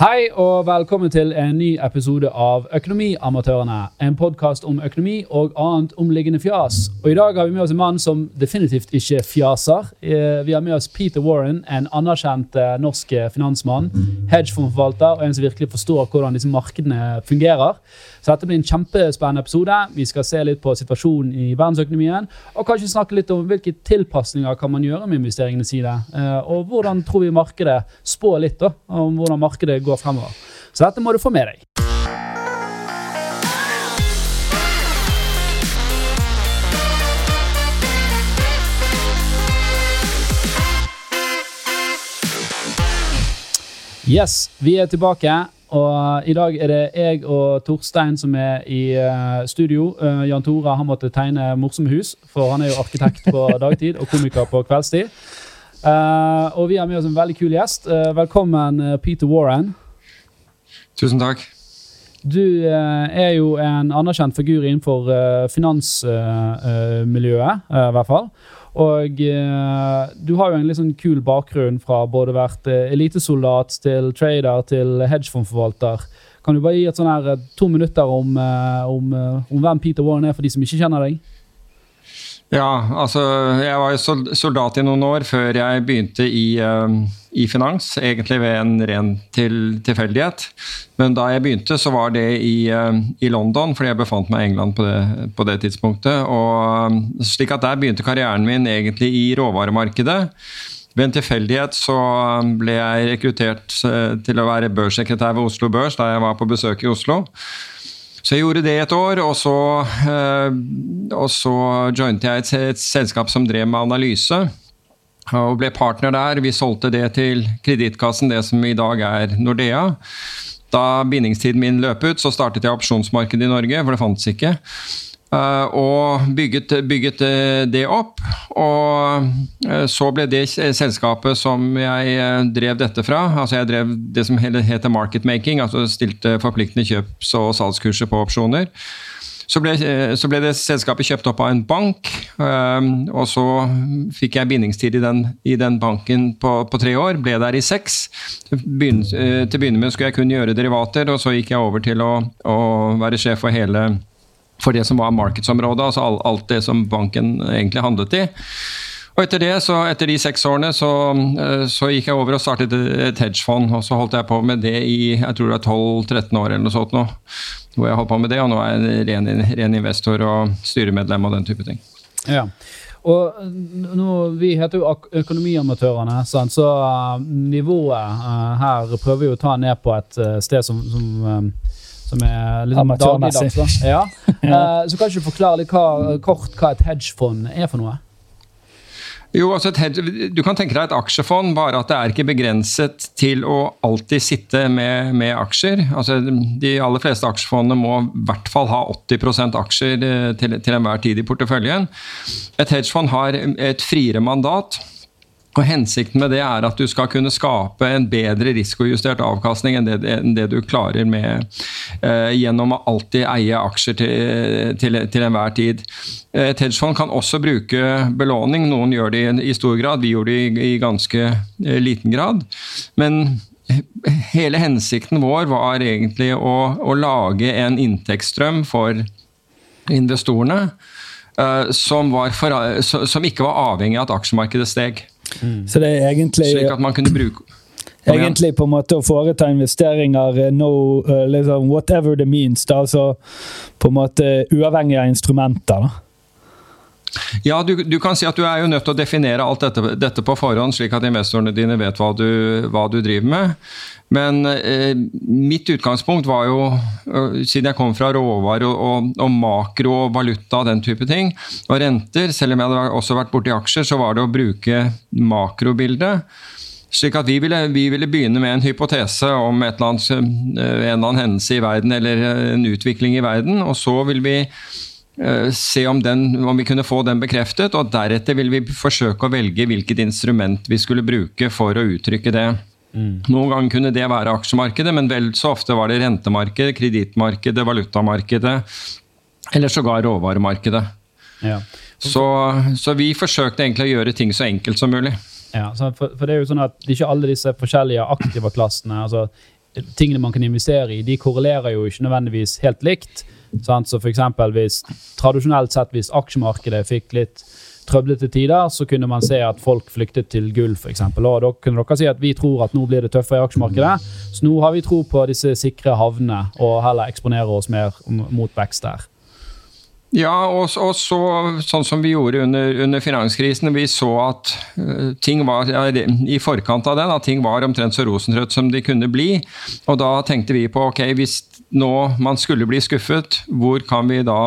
Hei og velkommen til en ny episode av Økonomiamatørene. En podkast om økonomi og annet omliggende fjas. Og I dag har vi med oss en mann som definitivt ikke fjaser. Eh, vi har med oss Peter Warren, en anerkjent eh, norsk finansmann, hedgefondforvalter og en som virkelig forstår hvordan disse markedene fungerer. Så dette blir en kjempespennende episode. Vi skal se litt på situasjonen i verdensøkonomien, og kanskje snakke litt om hvilke tilpasninger kan man gjøre med investeringene sine. Eh, og hvordan tror vi markedet spår litt da, om hvordan markedet går fremover. Så dette må du få med deg. Yes, vi er tilbake. Og i dag er det jeg og Torstein som er i uh, studio. Uh, Jan Tore har måttet tegne morsomme hus, for han er jo arkitekt på dagtid og komiker på kveldstid. Uh, og vi har med oss en veldig kul gjest. velkommen, Peter Warren. Tusen takk. Du er jo en anerkjent figur innenfor finansmiljøet, i hvert fall. Og eh, du har jo en litt sånn kul bakgrunn fra både vært eh, elitesoldat til trader til hedgefondforvalter. Kan du bare gi et sånn her eh, to minutter om, eh, om, eh, om, hvem Peter Warren er, for de som ikke kjenner deg? Ja, altså jeg var jo soldat i noen år før jeg begynte i uh, i finans, egentlig ved en ren til, tilfeldighet. Men da jeg begynte, så var det i, uh, i London, fordi jeg befant meg i England på det, på det tidspunktet. Og, uh, slik at Der begynte karrieren min egentlig i råvaremarkedet. Ved en tilfeldighet så ble jeg rekruttert til å være børssekretær ved Oslo Børs da jeg var på besøk i Oslo. Så jeg gjorde det et år, og så, og så jointet jeg et, et selskap som drev med analyse og ble partner der. Vi solgte det til Kredittkassen, det som i dag er Nordea. Da bindingstiden min løp ut, så startet jeg opsjonsmarkedet i Norge, for det fantes ikke. Uh, og bygget, bygget, eh, det opp. Og uh, så ble det selskapet som jeg drev dette fra. Altså jeg drev det som heter marketmaking, altså stilte forpliktende kjøps- og salgskurser på opsjoner. Så ble, eh, så ble, det selskapet kjøpt opp av en bank, og så fikk jeg bindingstid i den, i den banken på, på, tre år. Ble der i seks. Begyn, eh, til å begynne med skulle jeg kun gjøre derivater, og så gikk jeg over til å, å være sjef for hele for det som var markedsområdet, altså alt det som banken egentlig handlet i. Og etter det, så etter de seks årene så, eh, så, gikk jeg over og startet et hedgefond. Og så holdt jeg på med det i jeg tror det er 12-13 år eller noe sånt nå. Hvor jeg holdt på med det, og nå er jeg ren, ren investor og styremedlem og den type ting. Ja. Og nå, Vi heter jo Økonomiamatørene, så uh, nivået her prøver vi å ta ned på et sted som, som, som er litt sånn dagligdags. Ja. så kan ikke du forklare litt hva, kort hva et hedgefond er for noe? Jo, altså et, Du kan tenke deg et aksjefond, bare at det er ikke begrenset til å alltid sitte med, med aksjer. Altså, de aller fleste aksjefondene må i hvert fall ha 80 aksjer eh, til, til enhver tid i porteføljen. Et hedgefond har et friere mandat. Og Hensikten med det er at du skal kunne skape en bedre risikojustert avkastning enn det, enn det du klarer med, eh, gjennom å alltid eie aksjer til, til, til, enhver tid. Et hedgefond kan også bruke belåning. Noen gjør det i, i stor grad, vi gjorde det i, i ganske eh, liten grad. Men hele hensikten vår var egentlig å, å lage en inntektsstrøm for investorene uh, som, for, som, ikke var avhengig av at aksjemarkedet steg. Mm. Så det er egentlig Slik at man kunne bruke Egentlig på en måte å foreta investeringer eh, no, uh, liksom, whatever the means. Da, altså på en måte uavhengig av instrumenter. da. Ja, du, du, kan si at du er jo nødt til å definere alt dette, dette på forhånd, slik at investorene dine vet hva du, hva du driver med. Men eh, mitt utgangspunkt var jo, siden jeg kom fra råvarer og, og, og, makro og valuta og den type ting, og renter, selv om jeg hadde også vært borti aksjer, så var det å bruke makrobildet. Slik at vi ville, vi ville, begynne med en hypotese om annet, eh, en eller annen hendelse i verden eller eh, en utvikling i verden, og så vil vi se om, den, om, vi kunne få den bekreftet, og deretter vil vi forsøke å velge hvilket instrument vi skulle bruke for å uttrykke det. Mm. Noen ganger kunne det være aksjemarkedet, men vel så ofte var det rentemarkedet, kredittmarkedet, valutamarkedet eller sågar råvaremarkedet. Ja. Så, så, vi forsøkte egentlig å gjøre ting så enkelt som mulig. Ja, for, for, det er jo sånn at Ikke alle disse forskjellige aktiva klassene altså tingene man kan investere i, de korrelerer jo ikke nødvendigvis helt likt. Sant? Så eksempel hvis tradisjonelt sett hvis aksjemarkedet fikk litt trøblete tider, så kunne man se at folk flyktet til gull, f.eks. Og da kunne dere si at vi tror at nå blir det tøffere i aksjemarkedet, så nå har vi tro på disse sikre havnene og heller eksponere oss mer mot vekst der. Ja, og, og så, sånn som vi gjorde under, under finanskrisen. Vi så at uh, ting var ja, i forkant av den, at ting var omtrent så rosenrødt som de kunne bli. Og da tenkte vi på ok, hvis nå man skulle bli skuffet, hvor kan vi da,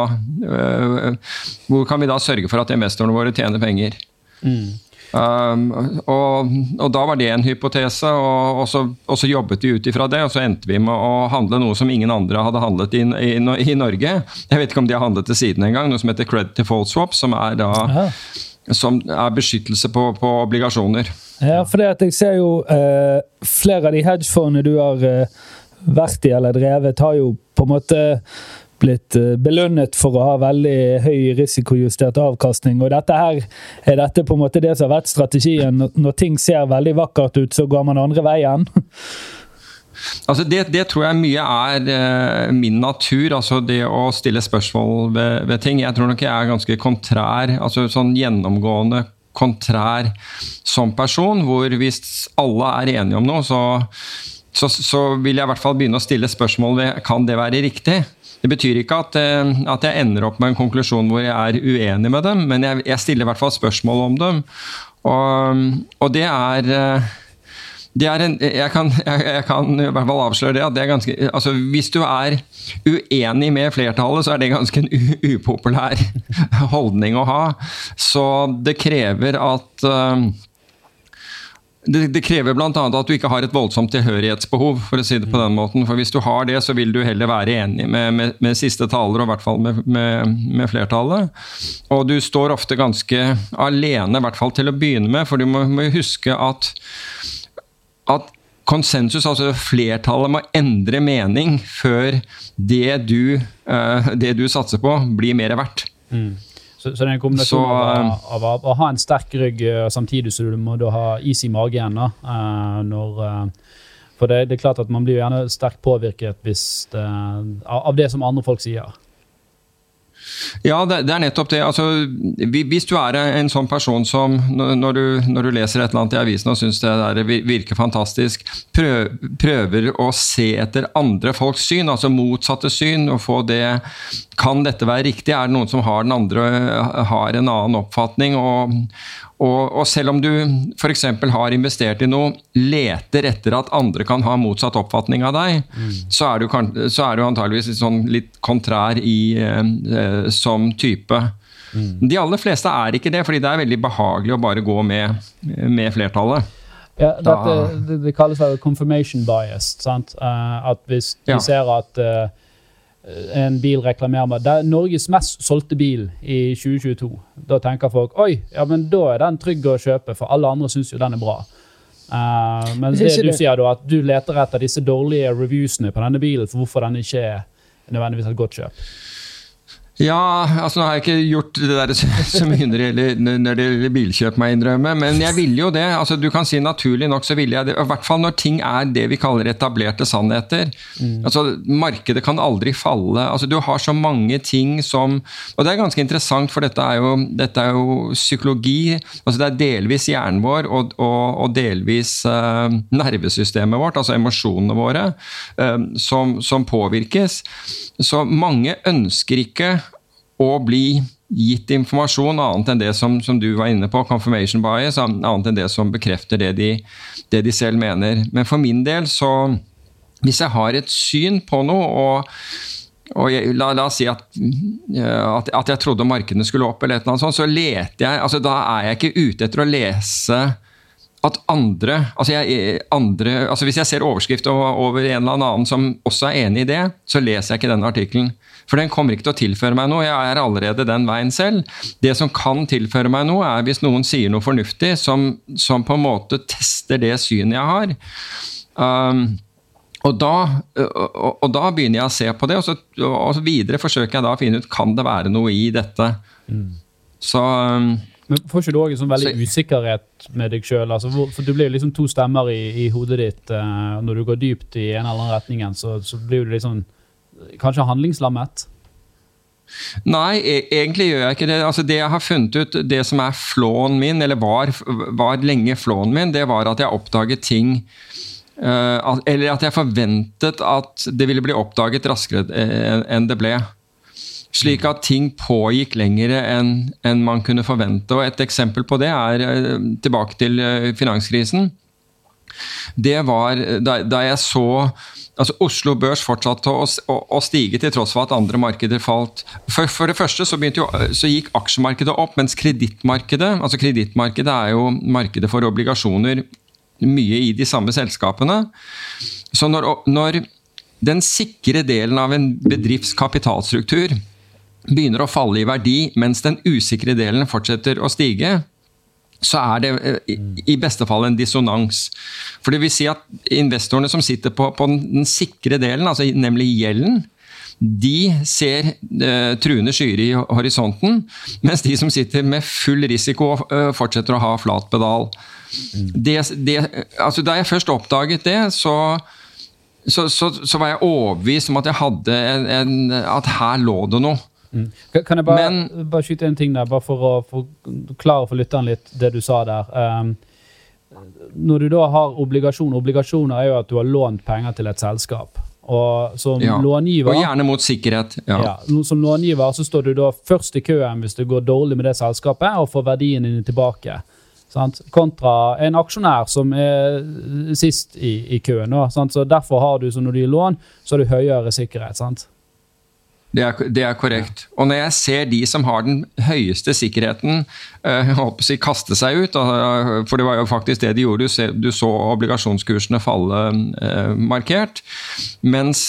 uh, hvor kan vi da sørge for at investorene våre tjener penger? Mm. Um, og, og, da var det en hypotese, og, og, så, og så, jobbet vi ut ifra det. Og så endte vi med å handle noe som ingen andre hadde handlet i, i, i Norge. Jeg vet ikke om de har handlet til siden engang, noe som heter Credit Default Swap, som er, da, som er beskyttelse på, på, obligasjoner. Ja, for det at jeg ser jo eh, flere av de hedgefondene du har eh, vært i eller drevet, har jo på en måte blitt eh, belønnet for å ha veldig høy risikojustert avkastning. og dette her Er dette på en måte det som har vært strategien? Når ting ser veldig vakkert ut, så går man andre veien? Altså det, det, tror jeg mye er eh, min natur, altså det å stille spørsmål ved, ved, ting. Jeg tror nok jeg er ganske kontrær, altså sånn gjennomgående kontrær som person. Hvor hvis alle er enige om noe, så, så, så vil jeg i hvert fall begynne å stille spørsmål ved kan det være riktig. Det betyr ikke at, eh, at, jeg ender opp med en konklusjon hvor jeg er uenig med dem, men jeg, jeg stiller i hvert fall spørsmål om dem. Og, og det er eh, det er en, jeg, kan, jeg, jeg, kan, i hvert fall avsløre det. at det er ganske, altså Hvis du er uenig med flertallet, så er det ganske en upopulær holdning å ha. Så det krever at uh, det, det krever bl.a. at du ikke har et voldsomt tilhørighetsbehov. for å si det på den måten. For Hvis du har det, så vil du heller være enig med, med, med siste taler, og i hvert fall med, med, flertallet. Og du står ofte ganske alene, i hvert fall til å begynne med. For du må, må huske at, at konsensus, altså flertallet, må endre mening før det du, uh, det du satser på, blir mer verdt. Mm. Så, så, det er en kombinasjon så, av, eh, av, av, å ha en sterk rygg eh, samtidig som du må ha is i magen. Da, uh, når, uh, for det, det, er klart at man blir gjerne sterkt påvirket det, av det som andre folk sier. Ja, det, det, er nettopp det. Altså, hvis du er en sånn person som når du, når du leser et eller annet i avisen og syns det virker fantastisk, prøv, prøver å se etter andre folks syn, altså motsatte syn, og få det Kan dette være riktig? Er det noen som har den andre har en annen oppfatning? Og, og, og, selv om du f.eks. har investert i noe, leter etter at andre kan ha motsatt oppfatning av deg, mm. så, er du, så er du antageligvis litt, sånn litt kontrær i, eh, som type. Mm. De aller fleste er ikke det, fordi det er veldig behagelig å bare gå med, med flertallet. Ja, dette, det, det, kalles vel confirmation bias. Sant? Uh, at hvis ja. ser at uh, Eh, en bil reklamerer med. Det er Norges mest solgte bil i 2022. Da tenker folk oi, ja, men da er den trygg å kjøpe, for alle andre syns jo den er bra. Uh, men det du sier da, at du leter etter disse dårlige reviewsene på denne bilen for hvorfor den ikke er nødvendigvis et godt kjøp. Ja, altså nå har jeg ikke gjort det der så mye når det gjelder, når det gjelder bilkjøp, må jeg innrømme. Men jeg ville jo det. altså Du kan si naturlig nok så ville jeg det. I hvert fall når ting er det vi kaller etablerte sannheter. Mm. altså Markedet kan aldri falle. altså Du har så mange ting som Og det er ganske interessant, for dette er jo, dette er jo psykologi. altså Det er delvis hjernen vår og, og, og delvis uh, nervesystemet vårt, altså emosjonene våre, uh, som, som påvirkes. Så mange ønsker ikke å bli gitt informasjon annet enn det som, som, du var inne på, confirmation bias, annet enn det som bekrefter det de, det de, selv mener. Men for min del, så Hvis jeg har et syn på noe, og, jeg, la, la, oss si at, at, at, jeg trodde markedene skulle opp, eller et eller annet sånt, så leter jeg altså Da er jeg ikke ute etter å lese at andre altså, jeg, andre altså Hvis jeg ser overskrift over en eller annen som også er enig i det, så leser jeg ikke denne artikkelen. For den kommer ikke til å tilføre meg noe. Jeg er allerede den veien selv. Det som kan tilføre meg noe, er hvis noen sier noe fornuftig som, som på en måte tester det synet jeg har. Um, og da, og, og da, begynner jeg å se på det, og, så, og videre forsøker jeg da å finne ut kan det være noe i dette. Mm. Så um, Men får ikke du òg en sånn veldig usikkerhet med deg sjøl? Altså, for du blir jo liksom to stemmer i, i hodet ditt. Uh, når du går dypt i en eller annen retningen, så, så blir du liksom kanskje handlingslammet? Nei, e egentlig gjør jeg ikke det. Altså, det jeg har funnet ut, det som er flåen min, eller var, var lenge flåen min, det var at jeg oppdaget ting uh, Eller at jeg forventet at det ville bli oppdaget raskere enn det ble. Slik at ting pågikk lengre enn en man kunne forvente. Og Et eksempel på det er uh, tilbake til finanskrisen. Det var da, da jeg så altså Oslo Børs fortsatte å, å, å, stige til tross for at andre markeder falt. For, for det første så, jo, så, gikk aksjemarkedet opp, mens kredittmarkedet altså kredittmarkedet er jo markedet for obligasjoner mye i de samme selskapene. Så når, når den sikre delen av en bedrifts kapitalstruktur begynner å falle i verdi, mens den usikre delen fortsetter å stige, så er det eh, i beste fall en dissonans. For det vil si at investorene som sitter på, på den sikre delen, altså nemlig gjelden, de ser eh, truende skyer i horisonten, mens de som sitter med full risiko, uh, fortsetter å ha flat pedal. Det, det, altså da jeg først oppdaget det, så, så, så, så, var jeg overbevist om at en, en, at her lå det noe. Mm. Kan jeg bare, Men, bare, skyte en ting der, bare for å forklare for lytteren litt det du sa der. Um, når du da har obligasjoner Obligasjoner er jo at du har lånt penger til et selskap. Og som ja. långiver Og gjerne mot sikkerhet. Ja. ja. Som långiver så står du da først i køen hvis det går dårlig med det selskapet, og får verdiene dine tilbake. Sant? Kontra en aksjonær som er sist i, i køen. Så Derfor har du, så når du gir lån, så har du høyere sikkerhet. sant? Det er, det er, korrekt. Og når jeg ser de som har den høyeste sikkerheten, jeg håper jeg kaste seg ut, for det var jo faktisk det de gjorde, du, så obligasjonskursene falle uh, markert, mens,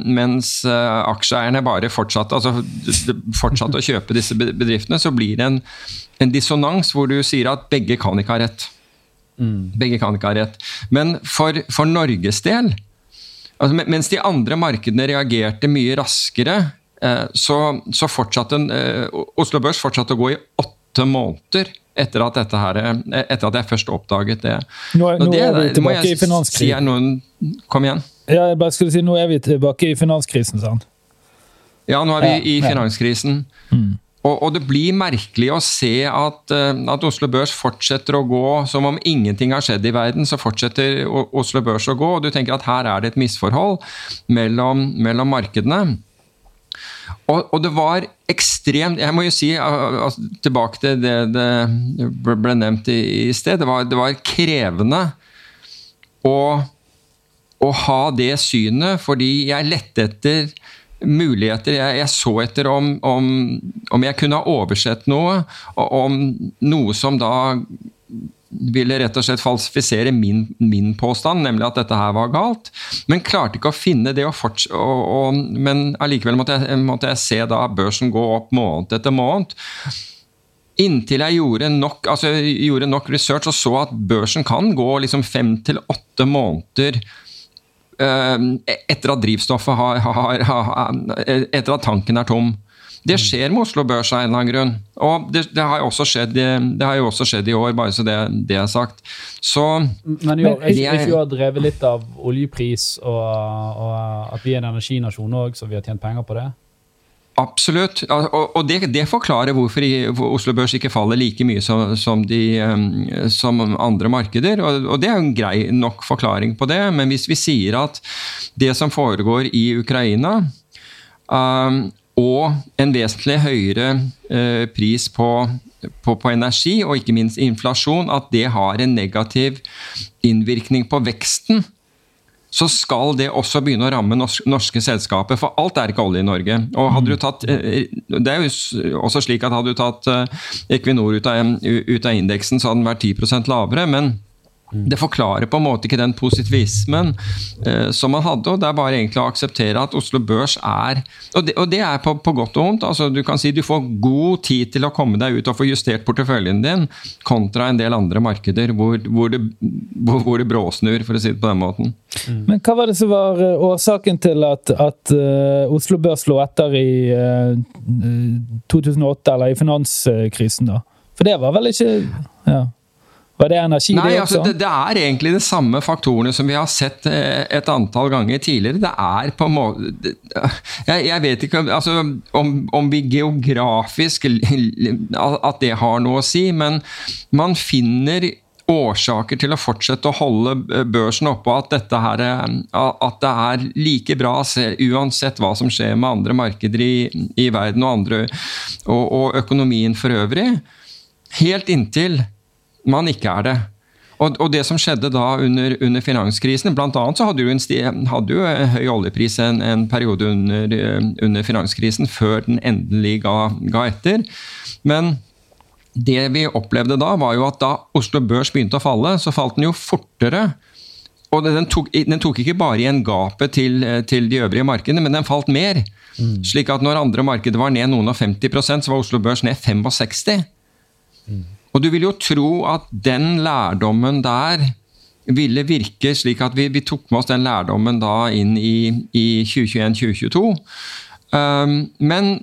mens aksjeeierne bare fortsatte, altså, fortsatte å kjøpe disse bedriftene, så blir det en, en dissonans hvor du sier at begge kan ikke ha rett. Mm. Begge kan ikke ha rett. Men for, for Norges del Altså, mens de andre markedene reagerte mye raskere, Eh, så, så fortsatte eh, Oslo Børs fortsatte å gå i åtte måneder etter at, dette her, eh, etter at jeg først oppdaget det. Nå, nå det, er vi tilbake i finanskrisen. Si kom igjen. Ja, jeg bare skulle si, Nå er vi tilbake i finanskrisen, sant? Ja, nå er vi ja, i finanskrisen. Ja. Mm. Og, og, det blir merkelig å se at, at, Oslo Børs fortsetter å gå som om ingenting har skjedd i verden. Så fortsetter Oslo Børs å gå, og du tenker at her er det et misforhold mellom, mellom markedene. Og, og, det var ekstremt Jeg må jo si, altså, tilbake til det det ble nevnt i, i sted, det var, det var krevende å, å, ha det synet, fordi jeg lette etter muligheter. Jeg, jeg så etter om, om, om, jeg kunne ha oversett noe, om noe som da ville rett og slett falsifisere min, min, påstand, nemlig at dette her var galt. Men klarte ikke å finne det, og og, men allikevel måtte jeg, måtte jeg se da børsen gå opp måned etter måned. Inntil jeg gjorde nok, altså, gjorde nok research og så at børsen kan gå liksom fem til åtte måneder uh, etter at drivstoffet har, har, har, Etter at tanken er tom. Det skjer med Oslo Børs av en eller annen grunn. Og det, det, har, skjedd, det har, jo også skjedd i år, bare så det, det er sagt. Så Men i jeg, jeg, vi har drevet litt av oljepris og, og at vi er en energinasjon òg, så vi har tjent penger på det? Absolutt. Og, det, det, forklarer hvorfor Oslo Børs ikke faller like mye som, som, de, som andre markeder. Og, det er en grei nok forklaring på det. Men hvis vi sier at det som foregår i Ukraina um, og en vesentlig høyere eh, pris på, på, på, energi, og ikke minst inflasjon, at det har en negativ innvirkning på veksten, så skal det også begynne å ramme norske, norske selskaper. For alt er ikke olje i Norge. Og hadde du tatt, eh, det er jo også slik at hadde du tatt eh, Equinor ut av, ut av indeksen, så hadde den vært 10 lavere. men det forklarer på en måte ikke den positivismen eh, som man hadde. og Det er bare egentlig å akseptere at Oslo Børs er Og det, og det er på, på, godt og vondt. altså Du kan si du får god tid til å komme deg ut og få justert porteføljen din, kontra en del andre markeder hvor, hvor, det, hvor, hvor det, bråsnur, for å si det på den måten. Mm. Men hva var det som var eh, årsaken til at, at uh, Oslo Børs lå etter i uh, 2008, eller i finanskrisen, da? For det var vel ikke ja. Var det energi, Nei, det altså, det, det er egentlig de samme faktorene som vi har sett eh, et antall ganger tidligere. Det er på en måte det- Jeg, jeg vet ikke altså, om, om vi geografisk At det har noe å si, men man finner årsaker til å fortsette å holde eh, børsen oppe, at, dette her, er- at det er like bra uansett hva som skjer med andre markeder i, i verden og, andre, og, og økonomien for øvrig. Helt inntil man ikke er det. Og, og det som skjedde da under, under finanskrisen Blant annet så hadde jo en, sti, hadde jo en høy oljepris en, en periode under, eh, under finanskrisen, før den endelig ga, ga etter. Men det vi opplevde da, var jo at da Oslo Børs begynte å falle, så falt den jo fortere. Og den tok, den tok ikke bare igjen gapet til, til de øvrige markedene, men den falt mer. Slik at når andre markeder var ned noen og 50% så var Oslo Børs ned 65 og du vil jo tro at den lærdommen der ville virke slik at vi, vi tok med oss den lærdommen da inn i, i 2021-2022. Um, men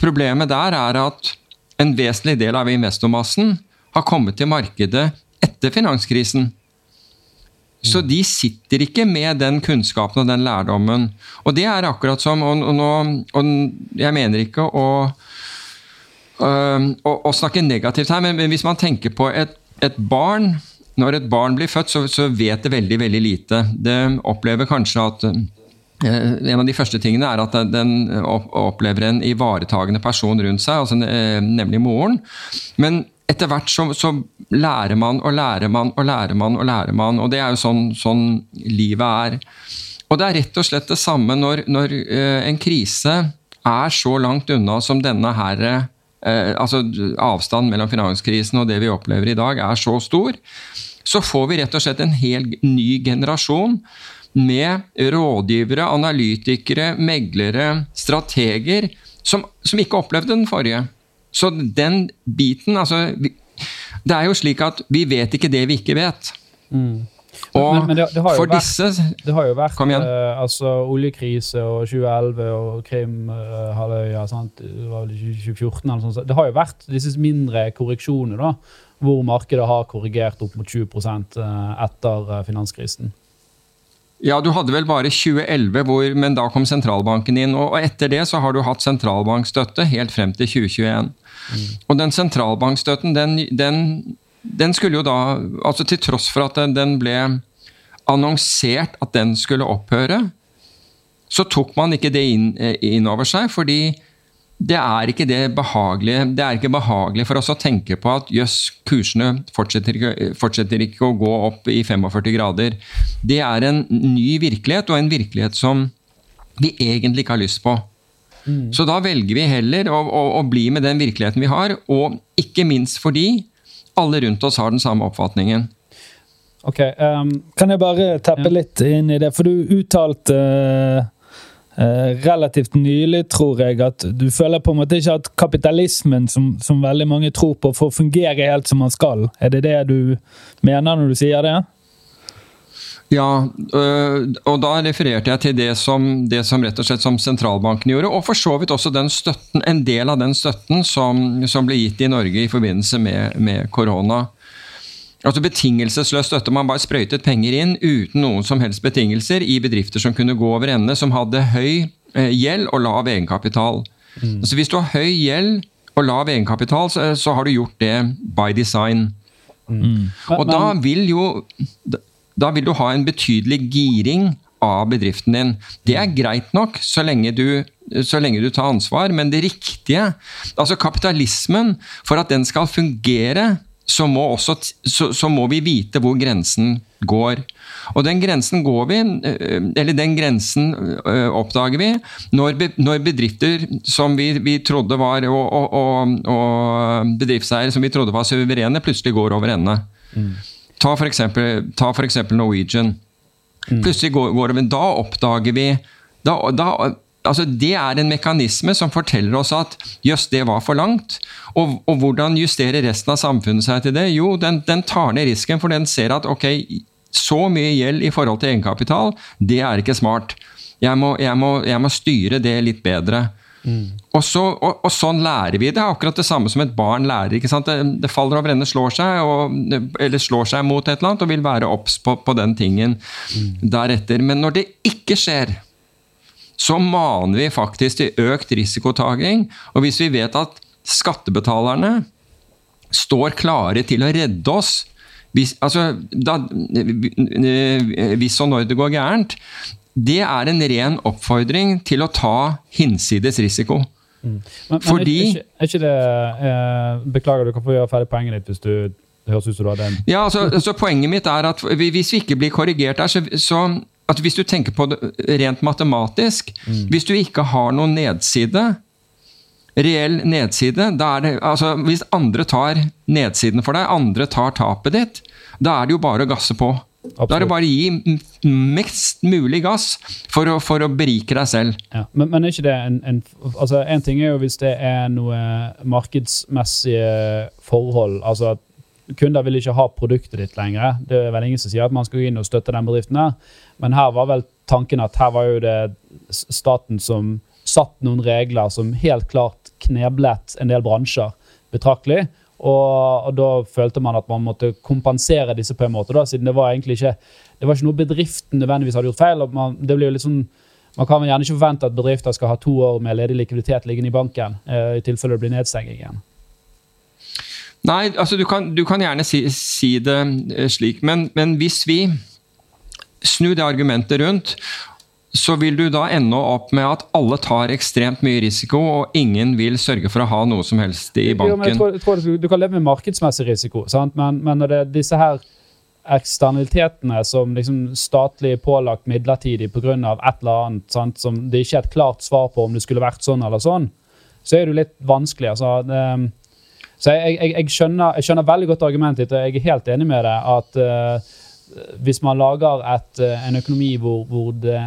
problemet der er at en vesentlig del av investormassen har kommet til markedet etter finanskrisen. Så de sitter ikke med den kunnskapen og den lærdommen. Og det er akkurat som Og, og, nå, og jeg mener ikke å å, å snakke negativt her, men, men hvis man tenker på et, et barn Når et barn blir født, så, så, vet det veldig, veldig lite. Det opplever kanskje at eh, en av de første tingene er at den opplever en ivaretagende person rundt seg, altså, eh, nemlig moren. Men etter hvert så, så, lærer man og lærer man og lærer man og lærer man, og det er jo sånn, sånn livet er. Og det er rett og slett det samme når, når eh, en krise er så langt unna som denne her Eh, altså Avstanden mellom finanskrisen og det vi opplever i dag, er så stor. Så får vi rett og slett en helt ny generasjon med rådgivere, analytikere, meglere, strateger, som, som ikke opplevde den forrige. Så den biten altså, vi, Det er jo slik at vi vet ikke det vi ikke vet. Mm. Og men, men det, det for vært, disse Det har jo vært Kom igjen. eh, altså, oljekrise og 2011 og Krim-halvøya. sant? det var vel 2014 eller sånt. Det har jo vært disse mindre korreksjoner da, hvor markedet har korrigert opp mot 20 eh, etter eh, finanskrisen. Ja, du hadde vel bare 2011, hvor, men da kom sentralbanken inn. Og etter det så har du hatt sentralbankstøtte helt frem til 2021. Og den sentralbankstøtten, den, den, den skulle jo da altså Til tross for at den, den ble annonsert at den skulle opphøre, så tok man ikke det inn, inn over seg, fordi det er ikke det behagelige Det er ikke behagelig for oss å tenke på at jøss, kursene fortsetter ikke, fortsetter ikke å gå opp i 45 grader. Det er en ny virkelighet, og en virkelighet som vi egentlig ikke har lyst på. Så da velger vi heller å, å, å, bli med den virkeligheten vi har, og ikke minst fordi alle rundt oss har den samme oppfatningen. Ok, um, Kan jeg bare teppe Ja. litt inn i det? For du uttalte uh, uh, relativt nylig, tror jeg, at du føler på en måte ikke at kapitalismen, som, som veldig mange tror på, får fungere helt som man skal. Er det det du mener når du sier det? Ja, øh, og da refererte jeg til det som, det som rett og slett som sentralbanken gjorde, og for så vidt også den støtten, en del av den støtten som, som ble gitt i Norge i forbindelse med, med korona. Altså Betingelsesløs støtte. Man bare sprøytet penger inn uten noen som helst betingelser i bedrifter som kunne gå over ende, som hadde høy eh, gjeld og lav egenkapital. Altså Hvis du har høy gjeld og lav egenkapital, så, så har du gjort det by design. Og da vil jo da vil du ha en betydelig giring av bedriften din. Det er greit nok så lenge du, så lenge du tar ansvar, men det riktige Altså kapitalismen, for at den skal fungere, så må, også, så, så må vi vite hvor grensen går. Og den grensen går vi, eller den grensen oppdager vi når, bedrifter som vi, vi trodde var og, og, og bedriftseiere som vi trodde var suverene, plutselig går over ende. Mm. Ta for, eksempel, ta for eksempel Norwegian. Mm. Plutselig går, går det Da oppdager vi da, da, altså Det er en mekanisme som forteller oss at jøss, det var for langt. Og, og, hvordan justerer resten av samfunnet seg til det? Jo, den, den, tar ned risken, for den ser at ok, så mye gjeld i forhold til egenkapital, det er ikke smart. Jeg må, jeg må, jeg må styre det litt bedre. Mm. Og, så, og, og, sånn lærer vi det. er Akkurat det samme som et barn lærer. Det, det faller over ende, slår seg, og, eller slår seg mot et eller annet, og vil være obs på, på, den tingen mm. deretter. Men når det ikke skjer, så maner vi faktisk til økt risikotaking. Og hvis vi vet at skattebetalerne står klare til å redde oss hvis, altså, da, hvis og når det går gærent, det er en ren oppfordring til å ta hinsides risiko. Mm. Men, Fordi er, ikke, er ikke det eh, Beklager, du kan få gjøre ferdig poenget ditt hvis du det høres ut som du hadde en Ja, altså, altså, Poenget mitt er at hvis vi ikke blir korrigert der, så, så at hvis du tenker på det rent matematisk mm. Hvis du ikke har noen nedside, reell nedside da er det, altså Hvis andre tar nedsiden for deg, andre tar tapet ditt, da er det jo bare å gasse på. Absolutt. Da er det bare å gi mest mulig gass for å, for å berike deg selv. Ja, men, men, er ikke det en, en, altså en ting er jo hvis det er noe markedsmessige forhold. altså at Kunder vil ikke ha produktet ditt lenger. Det er vel ingen som sier at man skal gå inn og støtte den bedriften. her. Men her var vel tanken at her var jo det staten som satt noen regler som helt klart kneblet en del bransjer betraktelig. Og, og, da følte man at man måtte kompensere disse på en måte, da, siden det var egentlig ikke det var ikke noe bedriften nødvendigvis hadde gjort feil. Man, det blir jo litt sånn, man kan gjerne ikke forvente at bedrifter skal ha to år med ledig likviditet liggende i banken, eh, i tilfelle det blir nedstenging igjen. Nei, altså du kan, du kan gjerne si, si det eh, slik, men, men hvis vi snur det argumentet rundt så vil du da ende opp med at alle tar ekstremt mye risiko, og ingen vil sørge for å ha noe som helst i banken. Jo, tror, tror du, du, kan leve med markedsmessig risiko, sant? men, men når det er disse her eksternalitetene som liksom statlig pålagt midlertidig pga. et eller annet sant? som det ikke er et klart svar på om det skulle vært sånn eller sånn, så er det jo litt vanskelig. altså det, så jeg, jeg, jeg, skjønner, jeg, skjønner, veldig godt argumentet ditt, og jeg er helt enig med deg at uh, hvis man lager et, eh, en økonomi hvor, hvor det,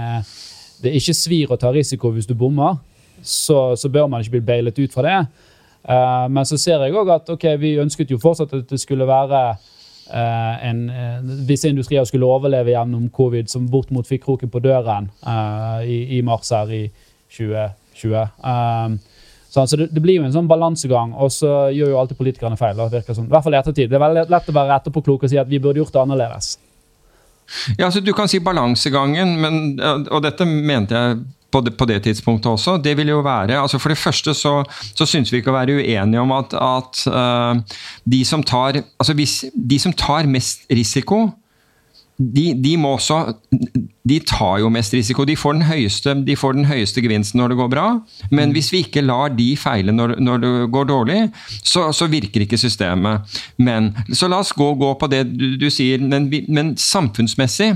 det, ikke svir å ta risiko hvis du bommer, så, så bør man ikke bli bailet ut fra det. Uh, men så ser jeg òg at okay, vi ønsket jo fortsatt at det skulle være uh, en, uh, Visse industrier skulle overleve gjennom covid, som bortimot fikk kroken på døren i, i, mars her i 2020. Så det, det, blir jo en sånn balansegang, og så gjør jo alltid politikerne feil. Da, virker som, I hvert fall i ettertid. Det er veldig lett å være etterpåklok og si at vi burde gjort det annerledes. Ja, altså Du kan si balansegangen, men, og dette mente jeg på det, på det, tidspunktet også. Det vil jo være, altså For det første så, så syns vi ikke å være uenige om at, at uh, de, som tar, altså hvis, de som tar mest risiko, de, de, må også De tar jo mest risiko. De får, den høyeste, de får den høyeste gevinsten når det går bra. Men hvis vi ikke lar de feile når, når det går dårlig, så, så, virker ikke systemet. Men, så la oss gå, gå på det du, du sier. Men, men samfunnsmessig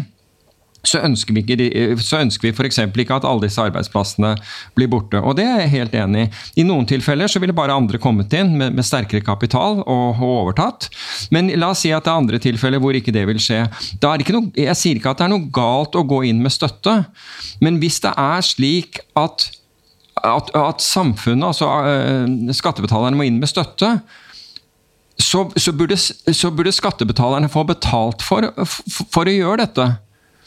så ønsker vi, ikke, så ønsker vi f.eks. ikke at alle disse arbeidsplassene blir borte. Og det er jeg helt enig i. I noen tilfeller så ville bare andre kommet inn med, med sterkere kapital og, og, overtatt. Men la oss si at det er andre tilfeller hvor ikke det vil skje. Noe, jeg sier ikke at det er noe galt å gå inn med støtte, men hvis det er slik at, at, at samfunnet, altså uh, skattebetalerne, må inn med støtte, så, så, burde, så burde skattebetalerne få betalt for, for, for å gjøre dette.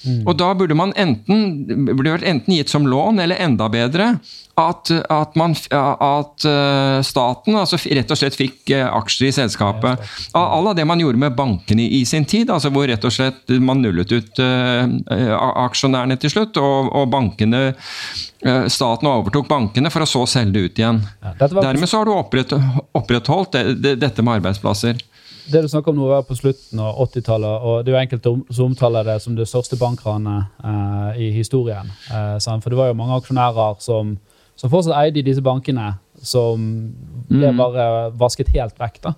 Mm. Og da burde man enten, burde vært enten gitt som lån, eller enda bedre at, at, man, at uh, staten altså rett og slett fikk uh, aksjer i selskapet. Av det man gjorde med bankene i, sin tid, altså hvor rett og slett man nullet ut uh, aksjonærene til slutt, og, og bankene Staten overtok bankene for å så selge det ut igjen. Ja, Dermed så har du opprettholdt det, det, dette med arbeidsplasser det du snakker om nå, var på slutten av 80-tallet. og Det er jo enkelte som omtaler det som det største bankranet eh, i historien. Uh, for det var jo mange aksjonærer som, som, fortsatt eide disse bankene, som ble mm. bare vasket helt vekk. da.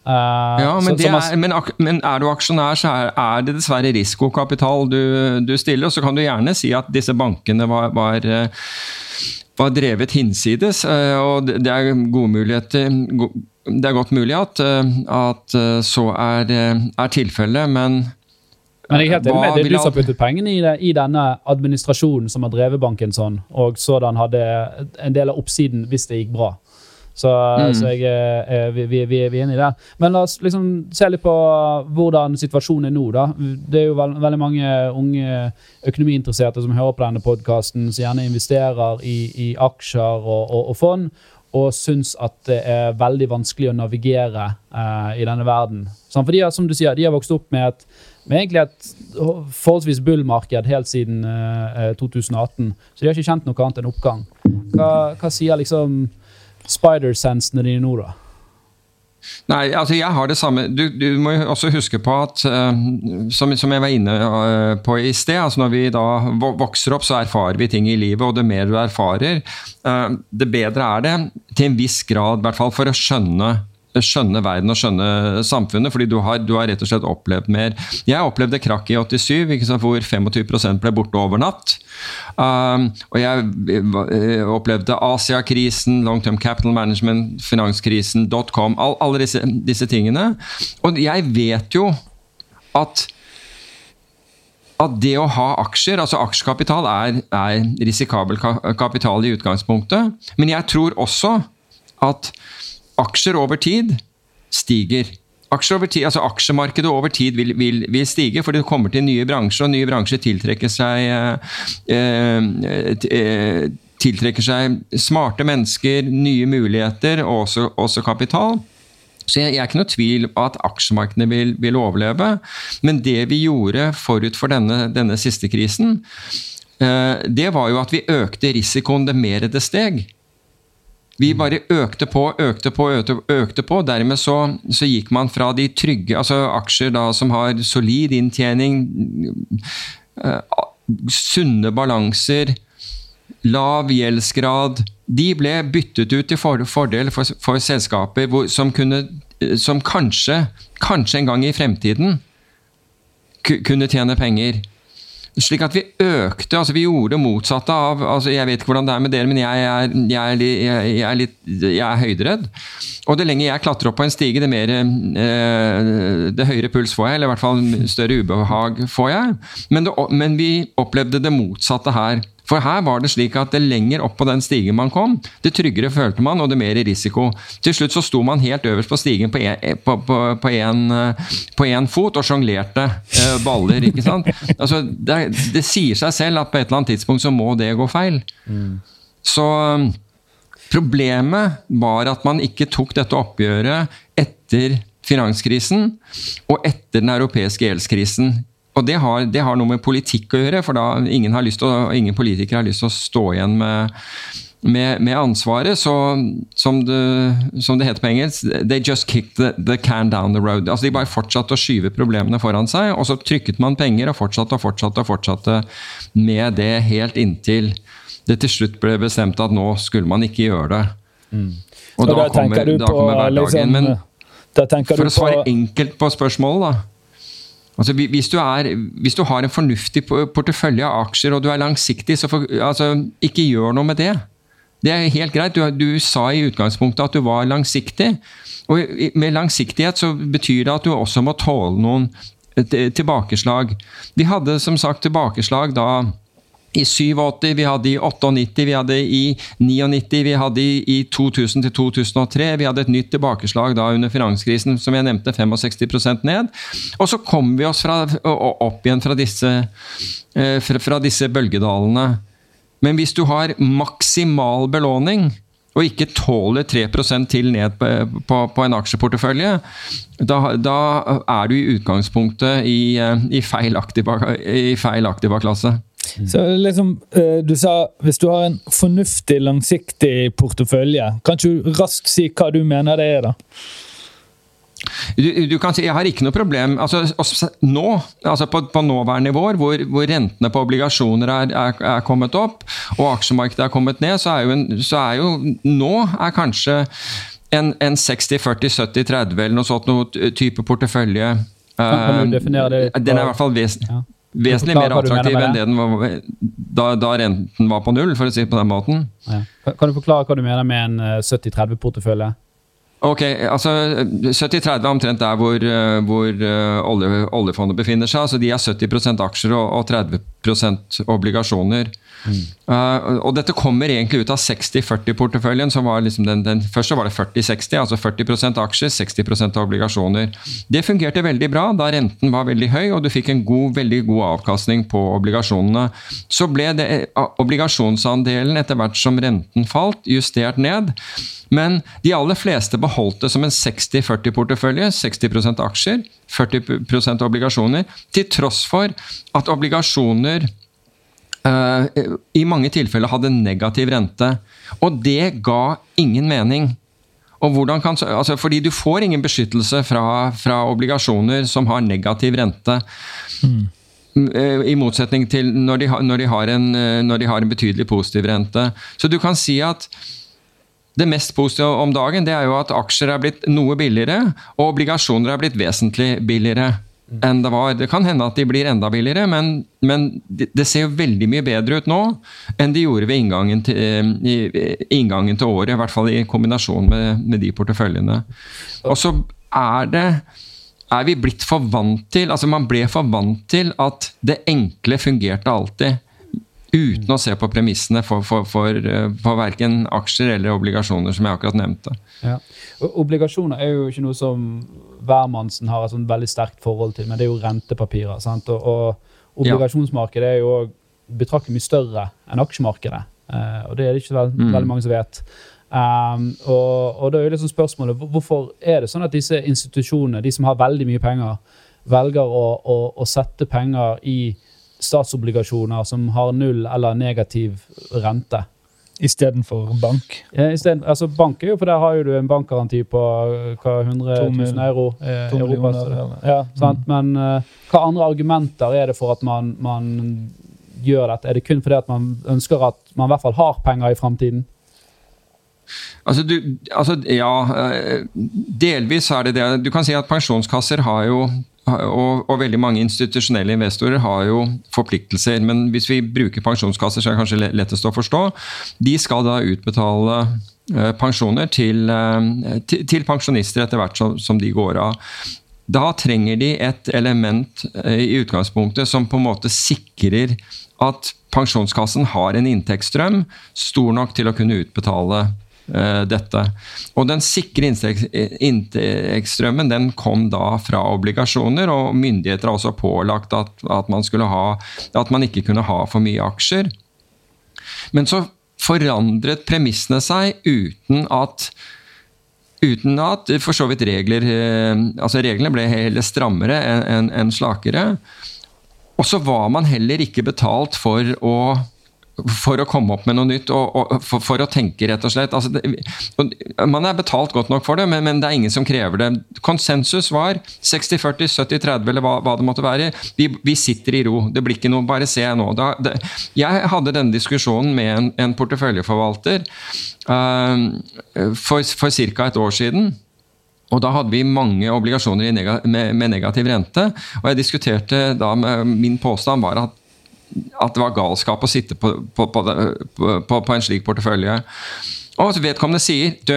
Uh, ja, men, så, er, men, men, er, du aksjonær, så er, er det dessverre risikokapital du, du, stiller. Og så kan du gjerne si at disse bankene var, var var drevet hinsides. og Det er gode muligheter det er godt mulig at, eh, at eh, så er, eh, er tilfellet, men men jeg er helt enig med det. Du som puttet pengene i, det, i, denne administrasjonen som har drevet banken sånn, og sådan hadde en del av oppsiden hvis det gikk bra. Så, mm. så jeg, eh, vi, vi, vi, er enige det. Men la oss liksom se litt på hvordan situasjonen er nå. da. Det er jo veld, veldig mange unge økonomiinteresserte som hører på denne podkasten, som gjerne investerer i, i aksjer og, og, og, fond, og syns at det er veldig vanskelig å navigere uh, i denne verden. Sånn, for de, som du sier, de har vokst opp med et med egentlig et forholdsvis bull-marked helt siden uh, 2018. Så de har ikke kjent noe annet enn oppgang. Hva, hva sier liksom spider-sensene dine nå, da? Nei, altså jeg har det samme. Du, du må også huske på at, uh, som, som, jeg var inne uh, på i sted, altså når vi da vokser opp, så erfarer vi ting i livet, og det mer du erfarer, uh, det bedre er det, til en viss grad, i hvert fall for å skjønne skjønne verden og skjønne samfunnet, fordi du har, du har, rett og slett opplevd mer. Jeg opplevde krakk i 87, sant, hvor 25 ble borte over natt. Um, og jeg uh, opplevde Asia-krisen, Long Term Capital Management, finanskrisen, dotcom, all, alle disse, disse tingene. Og jeg vet jo at at det å ha aksjer, altså aksjekapital, er, er risikabel kapital i utgangspunktet. Men jeg tror også at aksjer over tid stiger. Aksjer over tid, altså Aksjemarkedet over tid vil, vil, vil, stige, for det kommer til nye bransjer, og nye bransjer tiltrekker seg, eh, eh, tiltrekker seg smarte mennesker, nye muligheter og også, også kapital. Så jeg, jeg, er ikke noe tvil på at aksjemarkedene vil, vil, overleve. Men det vi gjorde forut for denne, denne siste krisen, eh, det var jo at vi økte risikoen det mer det steg. Vi bare økte på, økte på, økte, økte på. Dermed så, så, gikk man fra de trygge altså aksjer da, som har solid inntjening, uh, sunne balanser, lav gjeldsgrad De ble byttet ut til for, fordel for, for selskaper hvor, som, kunne, som kanskje, kanskje en gang i fremtiden kunne tjene penger. Slik at vi økte altså Vi gjorde det motsatte av altså Jeg vet ikke hvordan det er med dere, men jeg er, jeg er, jeg er, litt, jeg er høyderedd. Og det lenger jeg klatrer opp på en stige, det mer eh, det høyere puls får jeg. Eller i hvert fall større ubehag får jeg. Men, det, men vi opplevde det motsatte her. For her var det slik at det lenger opp på den stigen man kom, det tryggere følte man, og det mer risiko. Til slutt så sto man helt øverst på stigen på én på en, fot og sjonglerte eh, baller. ikke sant? Altså, det, det, sier seg selv at på et eller annet tidspunkt så må det gå feil. Mm. Så problemet var at man ikke tok dette oppgjøret etter finanskrisen og etter den europeiske gjeldskrisen og det har, det har, noe med politikk å gjøre, for da ingen, har lyst til, ingen politikere har lyst til å stå igjen med, med, med ansvaret. Så som det, som det, heter på engelsk, they just kicked the, the, can down the road. Altså De bare fortsatte å skyve problemene foran seg, og så trykket man penger og fortsatte og fortsatte og fortsatte med det helt inntil det til slutt ble bestemt at nå skulle man ikke gjøre det. Mm. Og, og da, kommer, da kommer hverdagen. Liksom, Men for å svare enkelt på spørsmålet, da Altså, hvis, du er, hvis, du har en fornuftig portefølje av aksjer og du er langsiktig, så for, altså, ikke gjør noe med det. Det er helt greit. Du, du, sa i utgangspunktet at du var langsiktig. Og med langsiktighet så betyr det at du også må tåle noen tilbakeslag. Vi hadde som sagt tilbakeslag da i 87, vi hadde i 98, vi hadde i 99, vi hadde i 2000 til 2003. Vi hadde et nytt tilbakeslag da under finanskrisen, som jeg nevnte, 65% ned. Og så kom vi oss fra, opp igjen fra disse, eh, fra, disse bølgedalene. Men hvis du har maksimal belåning, og ikke tåler 3 til ned på, på, på en aksjeportefølje, da, da, er du i utgangspunktet i, eh, i feil aktiva-klasse. Så liksom, eh, Du sa hvis du har en fornuftig, langsiktig portefølje, kan du raskt si hva du mener det er? da? Du, du, kan si, Jeg har ikke noe problem altså, nå, altså på, på nåværende nivåer, hvor, hvor, rentene på obligasjoner er, er, er, kommet opp og aksjemarkedet er kommet ned, så er jo, en, så er jo nå er kanskje en, en 60-40-70-30 eller noe sånt noe type portefølje. Kan du definere det? Den er i hvert fall vesentlig. Ja vesentlig mer attraktiv enn det den var da, da, renten var på null, for å si det på den måten. Ja. Kan du forklare hva du mener med en 70-30-portefølje? Eh, ok, altså 70-30 er omtrent der hvor, eh, hvor uh, olje, oljefondet befinner seg. altså De er 70 aksjer og, og 30% obligasjoner. Uh, og dette kommer egentlig ut av 60-40-porteføljen. som var liksom den, den, Først var det 40-60, altså 40% aksjer, 60% obligasjoner. Det fungerte veldig bra da renten var veldig høy og du fikk en god, veldig god avkastning på obligasjonene. Så ble det, uh, obligasjonsandelen etter hvert som renten falt, justert ned. Men de aller fleste beholdt det som en 60-40-portefølje. 60% aksjer, 40 obligasjoner. Til tross for at obligasjoner i mange tilfeller hadde negativ rente. Og det ga ingen mening. Kan, altså fordi du får ingen beskyttelse fra, fra obligasjoner som har negativ rente. Mm. I motsetning til når de, når, de en, eh, når de, har, en, betydelig positiv rente. Så du kan si at det mest positive om dagen det er jo at aksjer er blitt noe billigere, og obligasjoner er blitt vesentlig billigere enn det var. Det kan hende at de blir enda billigere, men, men det ser jo veldig mye bedre ut nå enn de gjorde ved inngangen til, eh, i, inngangen til året. I hvert fall i kombinasjon med, med de porteføljene. Og så er det er vi blitt for vant til altså Man ble for vant til at det enkle fungerte alltid uten å se på premissene for, for, for, eh, for verken aksjer eller obligasjoner, som jeg akkurat nevnte. Ja. Obligasjoner er jo ikke noe som hvermannsen har et sånn veldig sterkt forhold til, men det er jo rentepapirer. sant? Og, og obligasjonsmarkedet er jo betraktelig mye større enn aksjemarkedet. Uh, og det er det ikke veld, mm. veldig mange som vet. Um, og, og, da er liksom spørsmålet hvorfor er det sånn at disse institusjonene, de som har veldig mye penger, velger å, å, å sette penger i statsobligasjoner som har null eller negativ rente. Istedenfor bank? Ja, stedet, altså bank er jo, for Der har jo du en bankgaranti på hva, 100 000 euro. Eh, Europa, ja, mm. Men uh, hva andre argumenter er det for at man, man, gjør dette? Er det kun fordi at man ønsker at man i hvert fall har penger i framtiden? Altså, du, altså, ja, eh, delvis er det det. Du kan si at pensjonskasser har jo og, og, veldig mange institusjonelle investorer har jo forpliktelser. Men hvis vi bruker pensjonskasser, så er det kanskje lettest å forstå. De skal da utbetale uh, pensjoner til, uh, til, til, pensjonister etter hvert som, som, de går av. Da trenger de et element uh, i utgangspunktet som på en måte sikrer at pensjonskassen har en inntektsstrøm stor nok til å kunne utbetale dette. Og Den sikre inntektsstrømmen den kom da fra obligasjoner, og myndigheter har også pålagt at, at, man ha, at man ikke kunne ha for mye aksjer. Men så forandret premissene seg uten at Uten at for så vidt regler eh, altså Reglene ble heller strammere enn en slakere. Og så var man heller ikke betalt for å for å komme opp med noe nytt og, og for, for, å tenke, rett og slett. Altså, det, man er betalt godt nok for det, men, men, det er ingen som krever det. Konsensus var 60-40, 70-30 eller hva, hva, det måtte være. Vi, vi, sitter i ro. Det blir ikke noe Bare se nå. Da, det, jeg hadde denne diskusjonen med en, en porteføljeforvalter uh, for, for ca. et år siden. Og Da hadde vi mange obligasjoner med, negativ rente. og jeg diskuterte da Min påstand var at at det var galskap å sitte på, på, på, på en slik portefølje. Og vedkommende sier du,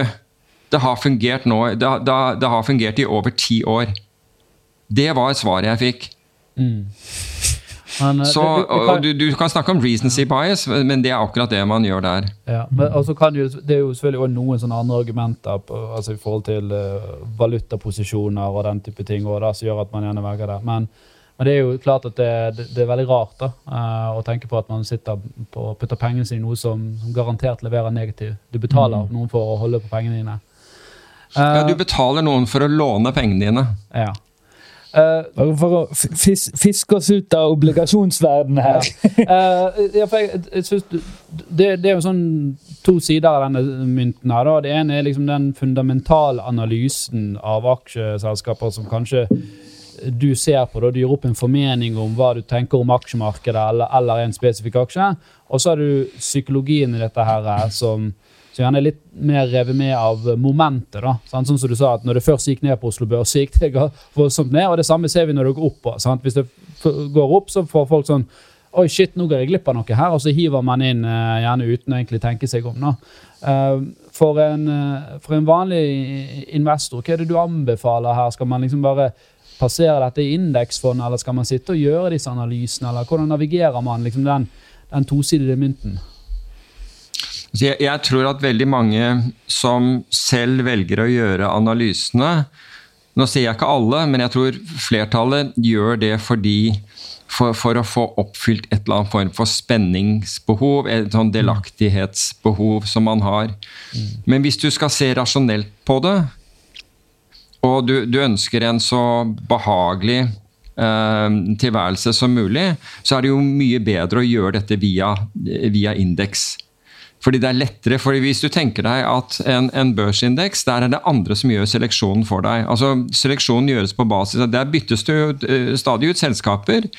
det har fungert nå, det, det, det, har fungert i over ti år. Det var svaret jeg fikk. Mm. Men, eh, så, det, det, kan, du, du, kan snakke om recency bias, men det er akkurat det man gjør der. Ja, men også kan jo, Det er jo selvfølgelig også noen sånne andre argumenter på, altså i forhold til uh, valutaposisjoner og den type ting og da, som gjør at man gjerne velger det. Men men det er jo klart at det, det, det er veldig rart da, uh, å tenke på at man sitter på, putter pengene sine i noe som, som, garantert leverer negativ. Du betaler mm. noen for å holde på pengene dine. Uh, ja, du betaler noen for å låne pengene dine. Ja. Uh, for å fis fiske oss ut av obligasjonsverdenen her. ja, for jeg, jeg synes det, det, er jo sånn to sider av denne mynten. her. Da. Det ene er liksom den fundamentale analysen av aksjeselskaper som kanskje du ser på. Da. Du gir opp en formening om hva du tenker om aksjemarkedet eller, eller en spesifikk aksje. Og så har du psykologien i dette her eh, som, som gjerne er litt mer revet med av momentet. da? Sånn som du sa, at Når det først gikk ned på Oslo Børs, så gikk det voldsomt ned. Og det samme ser vi når det går opp. Sant? Hvis det går opp, så får folk sånn Oi, shit, nå går jeg glipp av noe her. Og så hiver man inn, uh, gjerne uten å egentlig tenke seg om. da. Uh, for, en, for en vanlig investor, hva er det du anbefaler her? Skal man liksom bare passere dette i indeksfond, eller skal man sitte og gjøre disse analysene? Eller hvordan navigerer man liksom den, den tosidede mynten? Jeg, jeg, tror at veldig mange som selv velger å gjøre analysene Nå sier jeg ikke alle, men jeg tror flertallet gjør det fordi for, for, å få oppfylt et eller annet form for spenningsbehov, et sånn delaktighetsbehov som man har. Mm. Men hvis du skal se rasjonelt på det, og du, du ønsker en så behagelig eh, tilværelse som mulig, så er det jo mye bedre å gjøre dette via, via indeks. Fordi det er lettere, fordi Hvis du tenker deg at en, en, børsindeks, der er det andre som gjør seleksjonen for deg. Altså Seleksjonen gjøres på basis av Der byttes det uh, stadig ut selskaper,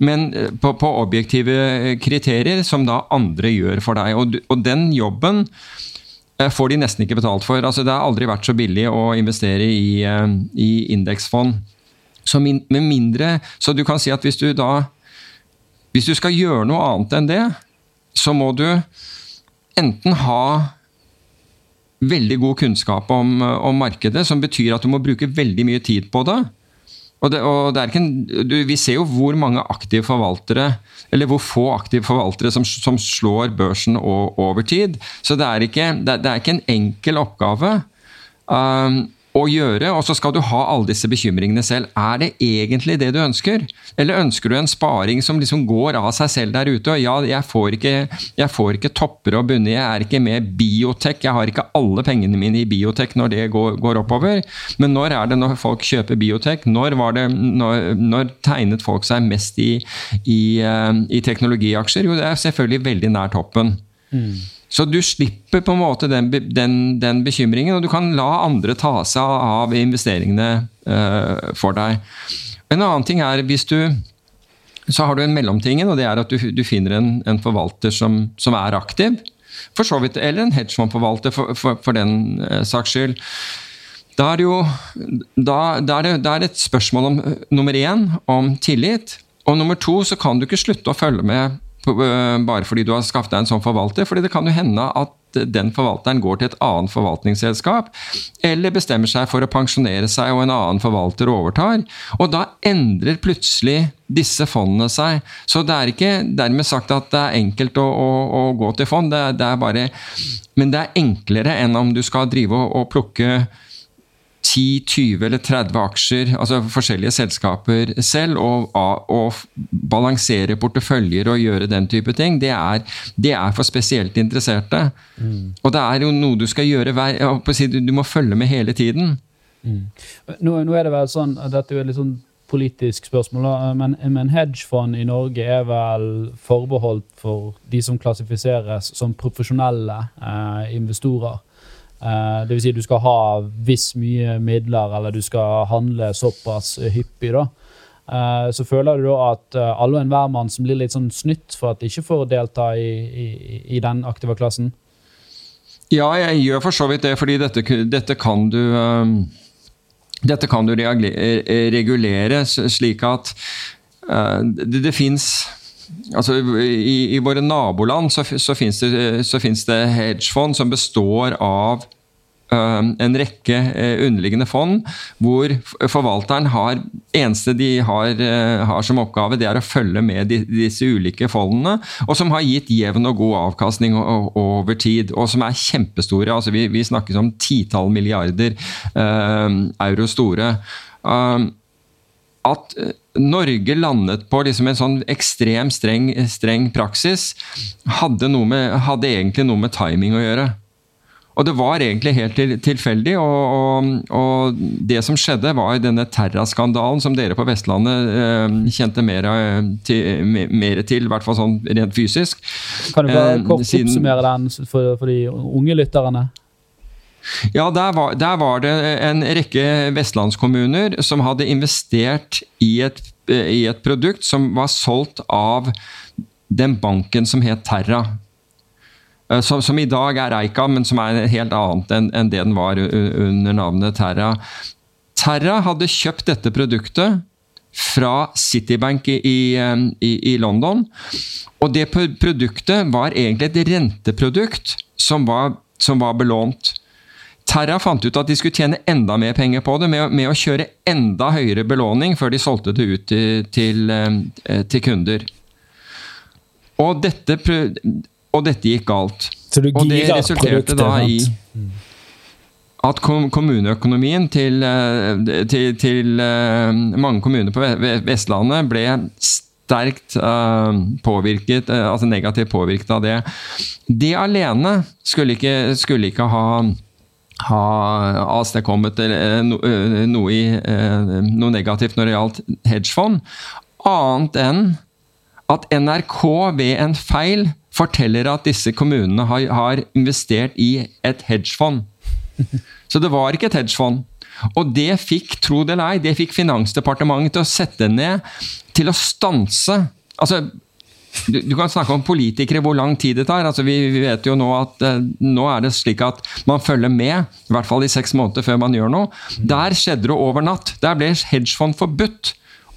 men uh, på, på, objektive kriterier som da andre gjør for deg. Og, og den jobben får de nesten ikke betalt for. Altså Det har aldri vært så billig å investere i, i indeksfond. Så min, med mindre Så du kan si at hvis du da Hvis du skal gjøre noe annet enn det, så må du enten ha veldig god kunnskap om, om, markedet, som betyr at du må bruke veldig mye tid på det. Og det, og det en, du, vi ser jo hvor mange aktive forvaltere, eller hvor få aktive forvaltere som, som slår børsen over tid. Så det er ikke, det, er ikke en enkel oppgave. Um, å gjøre, og så skal du ha alle disse bekymringene selv. Er det egentlig det du ønsker? Eller ønsker du en sparing som liksom går av seg selv der ute? Ja, jeg får ikke, jeg får ikke topper og bunner, jeg er ikke med biotek, jeg har ikke alle pengene mine i biotek når det går, går oppover. Men når er det når folk kjøper biotek? Når, det, når, når tegnet folk seg mest i, i, uh, i teknologiaksjer? Jo, det er selvfølgelig veldig nær toppen. Mm. Så du slipper på en måte den, den, den, bekymringen, og du kan la andre ta seg av investeringene uh, for deg. En annen ting er hvis du Så har du en mellomtingen, og det er at du, du finner en, en forvalter som, som, er aktiv. For så vidt, Eller en hedgefondforvalter, for, for, for den uh, saks skyld. Da er, jo, da, da, er det, da er det et spørsmål om nummer én om tillit. Og nummer to så kan du ikke slutte å følge med Eh, bare fordi du har skaffet deg en sånn forvalter. fordi det kan jo hende at den forvalteren går til et annet forvaltningsselskap, eller bestemmer seg for å pensjonere seg og en annen forvalter overtar. Og da endrer plutselig disse fondene seg. Så det er ikke dermed sagt at det er enkelt å, å, å gå til fond, det, det, er bare Men det er enklere enn om du skal drive og, og plukke 10, 20 eller 30 aksjer, altså forskjellige selskaper selv, og, og balansere porteføljer og gjøre den type ting, det er, det er for spesielt interesserte. Mm. Og det er jo noe du skal gjøre hver Du må følge med hele tiden. Mm. Nå, nå, er det vel sånn, Dette er jo et litt sånn politisk spørsmål, men, men hedgefond i Norge er vel forbeholdt for de som klassifiseres som profesjonelle eh, investorer. Uh, det vil si du skal ha viss mye midler, eller du skal handle såpass hyppig. da. Uh, så føler du da at uh, alle og enhver mann som blir litt sånn snytt for at de ikke får delta i, i, i den aktive klassen? Ja, jeg gjør for så vidt det, fordi dette, dette kan du um, Dette kan du regulere slik at det, det fins Altså, i, i, våre naboland så, så fins det, det hedgefond som består av uh, en rekke uh, underliggende fond, hvor forvalteren har eneste de har, uh, har, som oppgave, det er å følge med de, disse ulike fondene, og som har gitt jevn og god avkastning over tid, og som er kjempestore. Altså, vi, vi snakker om titall milliarder euro store. At Norge landet på liksom en sånn ekstremt streng, streng praksis, hadde, med, hadde, egentlig noe med timing å gjøre. Og det var egentlig helt til, tilfeldig. Og, og, og, det som skjedde, var denne Terra-skandalen som dere på Vestlandet eh, kjente mer til, mer til, i hvert fall sånn rent fysisk. Kan du bare eh, kort oppsummere den for, for de unge lytterne? Ja, der var, der var, det en rekke vestlandskommuner som hadde investert i et, i et, produkt som var solgt av den banken som het Terra. Eh, som, som i dag er Eika, men som er helt annet enn, enn det den var under navnet Terra. Terra hadde kjøpt dette produktet fra Citibank i, i, i, London. Og det produktet var egentlig et renteprodukt som var, som var belånt. Terra fant ut at de skulle tjene enda mer penger på det med, med å kjøre enda høyere belåning før de solgte det ut til, til, eh, til kunder. Og dette, og dette gikk galt. Og det resulterte da i at kommuneøkonomien til, eh, til, til eh, mange kommuner på Ve- Ve- Vestlandet ble sterkt eh, påvirket, eh, altså negativt påvirket av det. Det alene skulle ikke, skulle ikke ha ha avstedkommet eh, eh, noe, eh, noe negativt når det gjaldt hedgefond, annet enn at NRK ved en feil forteller at disse kommunene har, har investert i et hedgefond. Så det var ikke et hedgefond. Og det fikk, tro det eller ei, det fikk Finansdepartementet til å sette ned til å stanse altså, du, du kan snakke om politikere, hvor lang tid det tar. altså Vi, vi vet jo nå at eh, nå er det slik at man følger med, i hvert fall i seks måneder før man gjør noe. Der skjedde det over natt. Der ble hedgefond forbudt.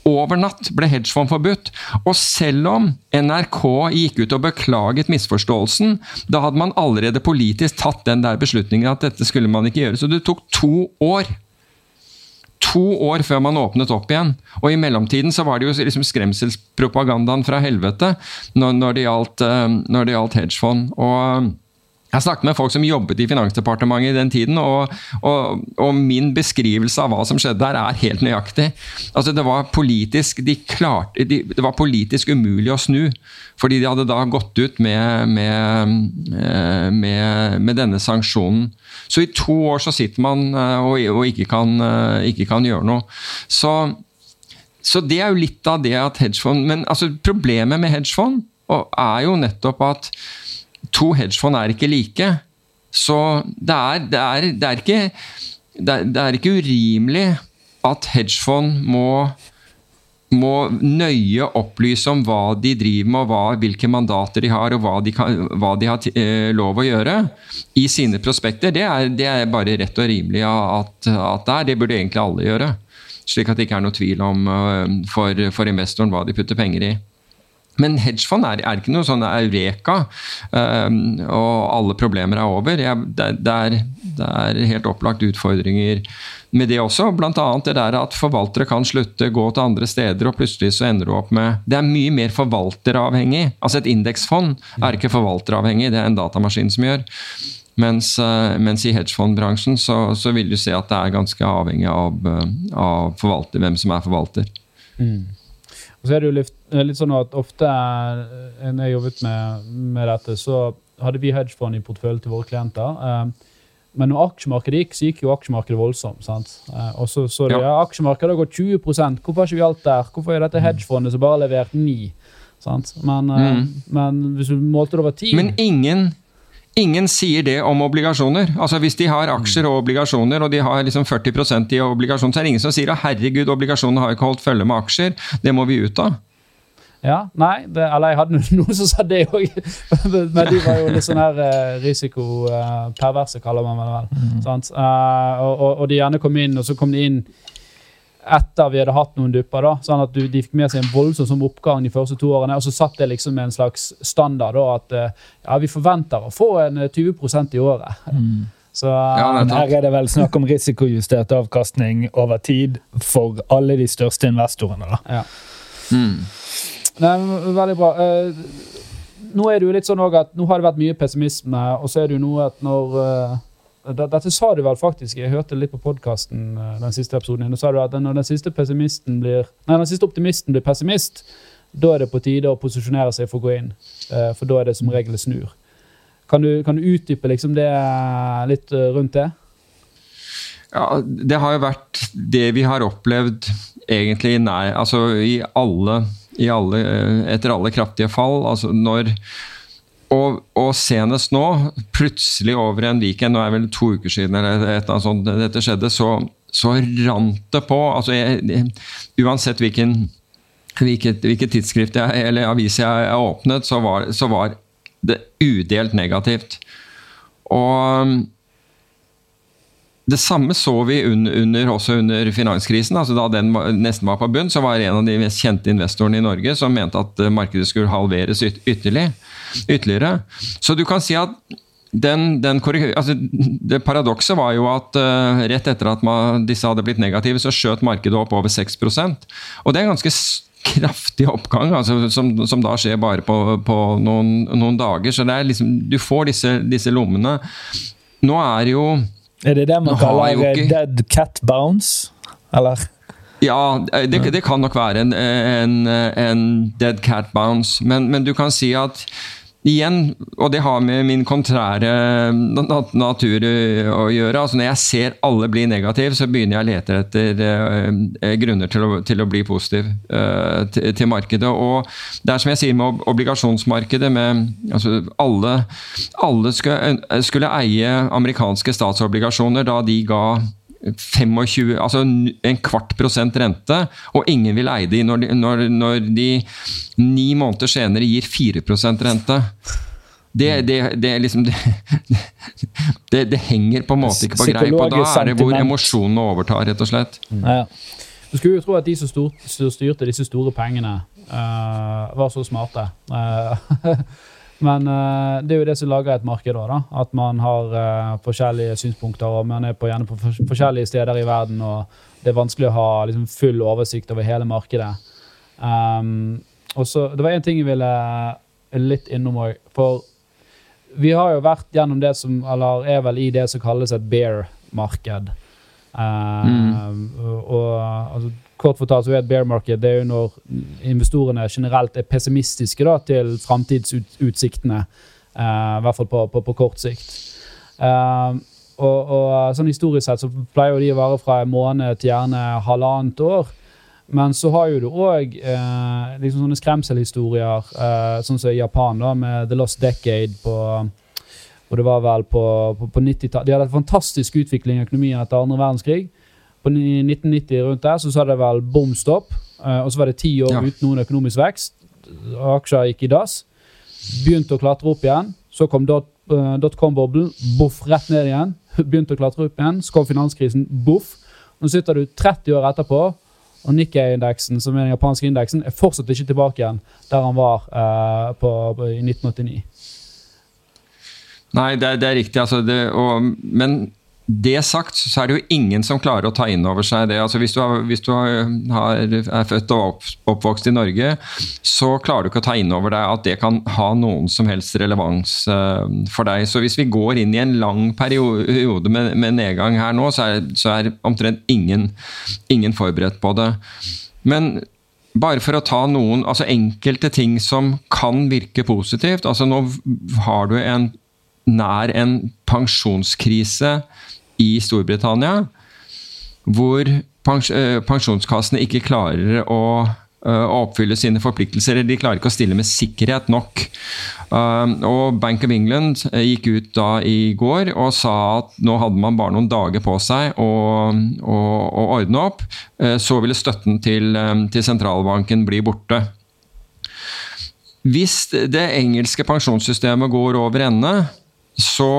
Over natt ble hedgefond forbudt. Og selv om NRK gikk ut og beklaget misforståelsen, da hadde man allerede politisk tatt den der beslutningen at dette skulle man ikke gjøre. Så det tok to år to år før man åpnet opp igjen. Og i mellomtiden så var det jo liksom skremselspropagandaen fra helvete når, når, det, gjaldt, eh, når det gjaldt hedgefond. Og eh, jeg snakket med folk som jobbet i Finansdepartementet i den tiden, og, og, og min beskrivelse av hva som skjedde der, er helt nøyaktig. Altså Det var politisk de klarte, de, det var politisk umulig å snu. Fordi de hadde da gått ut med, med, eh, med, med denne sanksjonen. Så i to år så sitter man eh, og, og ikke, kan, eh, ikke kan gjøre noe. Så, så det er jo litt av det at hedgefond Men altså problemet med hedgefond er jo nettopp at to hedgefond er ikke like. Så det er, det er, det er, ikke, det er, det er ikke urimelig at hedgefond må må nøye opplyse om hva de driver med, og hva, hvilke mandater de har, og hva de, kan, hva de har eh, lov å gjøre i sine prospekter. Det er, det er bare rett og rimelig at, at det er. Det burde egentlig alle gjøre. Slik at det ikke er noe tvil om uh, for, for investoren hva de putter penger i. Men hedgefond er, er ikke noe sånn eureka, um, og alle problemer er over. Det, det, er, det er helt opplagt utfordringer med det også. Blant annet det der at forvaltere kan slutte, gå til andre steder, og plutselig så ender du opp med Det er mye mer forvalteravhengig. Altså et indeksfond er ikke forvalteravhengig, det er en datamaskin som gjør. Mens, uh, mens i hedgefondbransjen så, så vil du se at det er ganske avhengig av, uh, av forvalter, hvem som er forvalter. Og så er det jo litt, litt sånn at ofte eh, når jeg jobbet med, med dette, så hadde vi hedgefond i porteføljen til våre klienter. Eh, men når aksjemarkedet gikk, så gikk jo aksjemarkedet voldsomt. sant? Eh, Og så så du Ja. ja, aksjemarkedet har gått 20 Hvorfor har ikke vi alt der? Hvorfor er dette hedgefondet som bare har levert 9 sant? Men, eh, Mm. men hvis du målte det over tid Men ingen, ingen sier det om obligasjoner. Altså Hvis de har aksjer og obligasjoner, og de har liksom 40% i obligasjoner, så er det ingen som sier at herregud, obligasjonene har ikke holdt følge med aksjer. Det må vi ut av. Ja, nei, det, eller jeg hadde noen som sa det òg. Men de var jo litt sånn her eh, risikoperverse, kaller man det vel. Sant? Eh, og, og, de gjerne kom inn, og så kom de inn etter vi hadde hatt noen dupper. da, sånn at du, De fikk med seg en voldsom sånn oppgang de første to årene. Og så satt det liksom med en slags standard da, at eh, ja, vi forventer å få en eh, 20% i året. Så Ja, eh. Her er det vel snakk om risikojustert avkastning over tid for alle de største investorene. da. ja. Mm. Nei, Veldig bra. Eh, nå er det jo litt sånn at nå har det vært mye pessimisme, og så er det jo noe at når eh, Dette sa du vel faktisk, jeg hørte litt på podkasten den siste episoden. din, sa du at Når den siste blir Nei, den siste optimisten blir pessimist, da er det på tide å posisjonere seg for å gå inn. Eh, For da er det som regel snur. Kan du, kan du utdype liksom det eh, litt eh, rundt det? Ja, det har jo vært det vi har opplevd egentlig nei, altså i alle, alle eh, Etter alle kraftige fall. Altså når og, og senest nå, plutselig over en weekend, nå er det vel to uker siden eller et eller annet sånt, dette skjedde, så, så rant det på. altså jeg, Uansett hvilken, hvilket, hvilket tidsskrift jeg, eller avis jeg, jeg åpnet, så var, så var det udelt negativt. Og det samme så vi under, under, også under finanskrisen. altså Da den nesten var på bunn, så var en av de mest kjente investorene i Norge som mente at eh, markedet skulle halveres yt ytterligere. Så du kan si at den, den altså, det paradokset var jo at uh, rett etter at man, disse hadde blitt negative, så skjøt markedet opp over 6% Og det er en ganske kraftig oppgang, altså, som, som, da skjer bare på, på noen, noen, dager. Så liksom, du får disse, disse lommene. Nå er jo Er det det man kaller ikke, dead cat bounce, eller? Ja, det, det kan nok være en, en, en dead cat bounce, men, men du kan si at Igjen, og det har med min kontrære natur å gjøre. altså Når jeg ser alle bli negative, så begynner jeg å lete etter uh, grunner til å, til å, bli positiv til, til, markedet. Og det er som jeg sier med obligasjonsmarkedet, med altså alle, alle skulle, skulle eie amerikanske statsobligasjoner da de ga 25, altså en kvart prosent rente, og ingen vil eie de når de, når, når de ni måneder senere gir 4% rente. Det, det, det, liksom, det, det, henger på en måte ikke på greip. Og da er det hvor emosjonene overtar, rett og slett. Ja. Du skulle jo tro at de som styrte disse store pengene, uh, var så smarte. Uh, Men uh, det er jo det som lager et marked da. At man har uh, forskjellige synspunkter, og man er på, gjerne på forskjellige steder i verden, og det er vanskelig å ha liksom, full oversikt over hele markedet. Um, og så, Det var én ting jeg ville litt innom òg. For vi har jo vært gjennom det som Eller er vel i det som kalles et bear-marked. Uh, mm. Og altså, Kort fortalt så er et bear market det er jo når investorene generelt er pessimistiske da, til framtidsutsiktene. Uh, I hvert fall på, på, på kort sikt. Uh, og, og, sånn Historisk sett så pleier jo de å være fra en måned til gjerne halvannet år. Men så har jo du òg uh, liksom sånne skremselhistorier, sånn som i Japan, da, med The Lost Decade på og det var vel på, på, på 90-tallet. De hadde en fantastisk utvikling i økonomien etter andre verdenskrig. På 1990 rundt der så sa det vel bom stopp. Uh, og så var det ti år ja. uten noen økonomisk vekst. Aksjer gikk i dass. Begynte å klatre opp igjen. Så kom dotcom-boblen. Boff, rett ned igjen. Begynte å klatre opp igjen. Så kom finanskrisen. Boff. Nå sitter du 30 år etterpå, og Nikkei-indeksen, som er den japanske indeksen, er fortsatt ikke tilbake igjen der han var uh, på, på, i 1989. Nei, det, det er riktig. Altså det, og, men det sagt, så er det jo ingen som klarer å ta inn over seg det. Altså hvis du, har, hvis du har, er født og oppvokst i Norge, så klarer du ikke å ta inn over deg at det kan ha noen som helst relevans uh, for deg. Så hvis vi går inn i en lang periode med, med nedgang her nå, så er, så er omtrent ingen, ingen, forberedt på det. Men bare for å ta noen altså enkelte ting som kan virke positivt. altså Nå har du en nær en pensjonskrise i Storbritannia, hvor pens pensjonskassene ikke klarer å eh, å oppfylle sine forpliktelser. De klarer ikke å stille med sikkerhet nok. Eh, og Bank of England gikk ut da i går og sa at nå hadde man bare noen dager på seg å, å, å ordne opp. Så ville støtten til, til sentralbanken bli borte. Hvis det engelske pensjonssystemet går over ende, så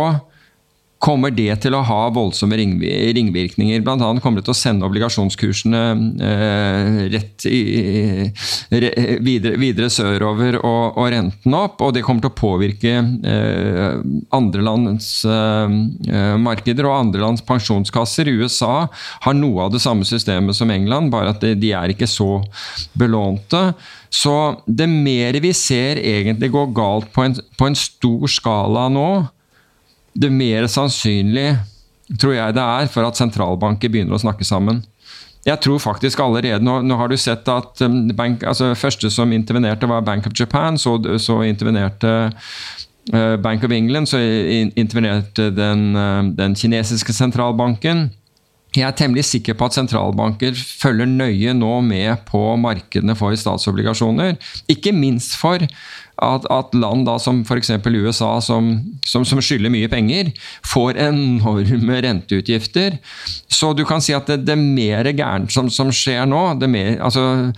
kommer det til å ha voldsomme ringvirkninger. Blant annet kommer det til å sende obligasjonskursene eh, rett i, re, videre, videre, sørover og, og, renten opp. Og det kommer til å påvirke eh, andre lands eh, markeder og andre lands pensjonskasser. USA har noe av det samme systemet som England, bare at de, er ikke så belånte. Så det mer vi ser egentlig gå galt på en, på en stor skala nå, det mer sannsynlig tror jeg det er for at sentralbanker begynner å snakke sammen. Jeg tror faktisk allerede, Nå, nå har du sett at um, bank, altså første som intervenerte, var Bank of Japan. Så, så intervenerte uh, Bank of England, så intervenerte den, uh, den kinesiske sentralbanken. Jeg er temmelig sikker på at sentralbanker følger nøye nå med på markedene for statsobligasjoner. Ikke minst for at, at land da, som f.eks. USA, som, som, som, skylder mye penger, får enorme renteutgifter. Så du kan si at det, det mer gærent som, som, skjer nå, det mer, altså,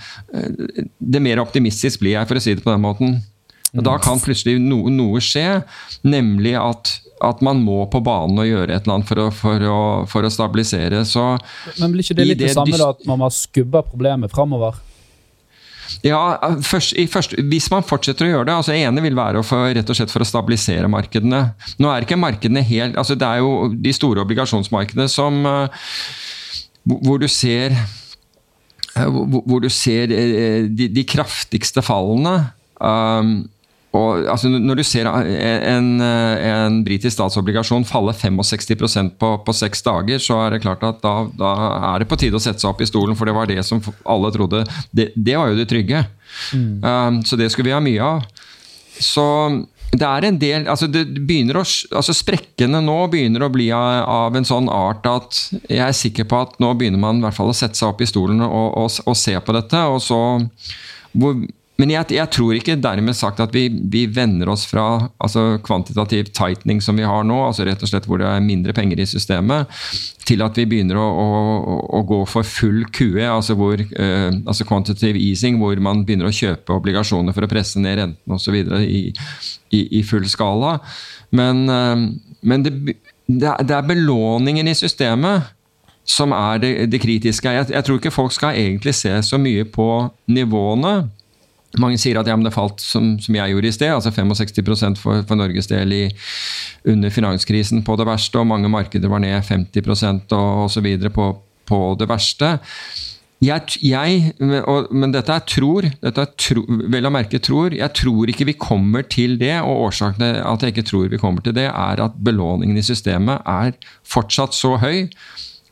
det mer optimistisk blir jeg, for å si det på den måten. Da kan plutselig noe, noe skje, nemlig at at man må på banen og gjøre et eller annet for å, for å, for å stabilisere. Så Men blir ikke det litt det, det samme da, at man må skubbe problemet framover? Ja, først, først, Hvis man fortsetter å gjøre det altså ene vil være for, rett og slett for å stabilisere markedene. Nå er ikke markedene helt altså Det er jo de store obligasjonsmarkedene som uh, Hvor du ser hvor, hvor, du ser de, de kraftigste fallene. Um, og, altså, når du ser en, en britisk statsobligasjon falle 65 på, på seks dager, så er det klart at da, da, er det på tide å sette seg opp i stolen, for det var det som alle trodde. Det, det var jo det trygge. Mm. Um, så det skulle vi ha mye av. Så det er en del altså, å, altså Sprekkene nå begynner å bli av, av, en sånn art at jeg er sikker på at nå begynner man i hvert fall å sette seg opp i stolen og, og, og se på dette. og så hvor men jeg, jeg, tror ikke dermed sagt at vi, vi vender oss fra altså kvantitativ tightening som vi har nå, altså rett og slett hvor det er mindre penger i systemet, til at vi begynner å, å, å gå for full QE, altså, hvor, eh, altså quantitative easing, hvor man begynner å kjøpe obligasjoner for å presse ned renten osv. I, i, i full skala. Men, eh, men det, det, er belåningen i systemet som er det, det kritiske. Jeg, jeg tror ikke folk skal egentlig se så mye på nivåene. Mange sier at ja, det falt som, som, jeg gjorde i sted, altså 65 for, for Norges del i, under finanskrisen på det verste, og mange markeder var ned 50% og osv. På, på det verste. Jeg, jeg og, men dette er tror, dette er tro, vel å merke tror. Jeg tror ikke vi kommer til det, og årsaken til at jeg ikke tror vi kommer til det, er at belåningen i systemet er fortsatt så høy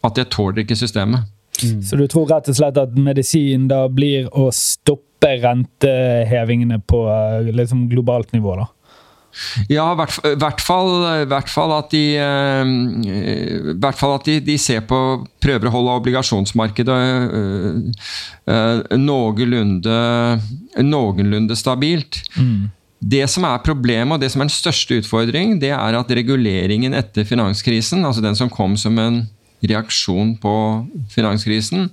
at jeg tåler ikke systemet. Mm. Så du tror rett og slett at medisin da blir å stoppe rentehevingene på eh, liksom, globalt nivå, da? Ja, i hvert, hvert, fall, hvert fall at, de, hvert fall at de, de, ser på Prøver å holde obligasjonsmarkedet uh, noenlunde, noenlunde stabilt. Mm. Det som er problemet, og det som er den største utfordring, det er at reguleringen etter finanskrisen, altså den som kom som en reaksjon på finanskrisen,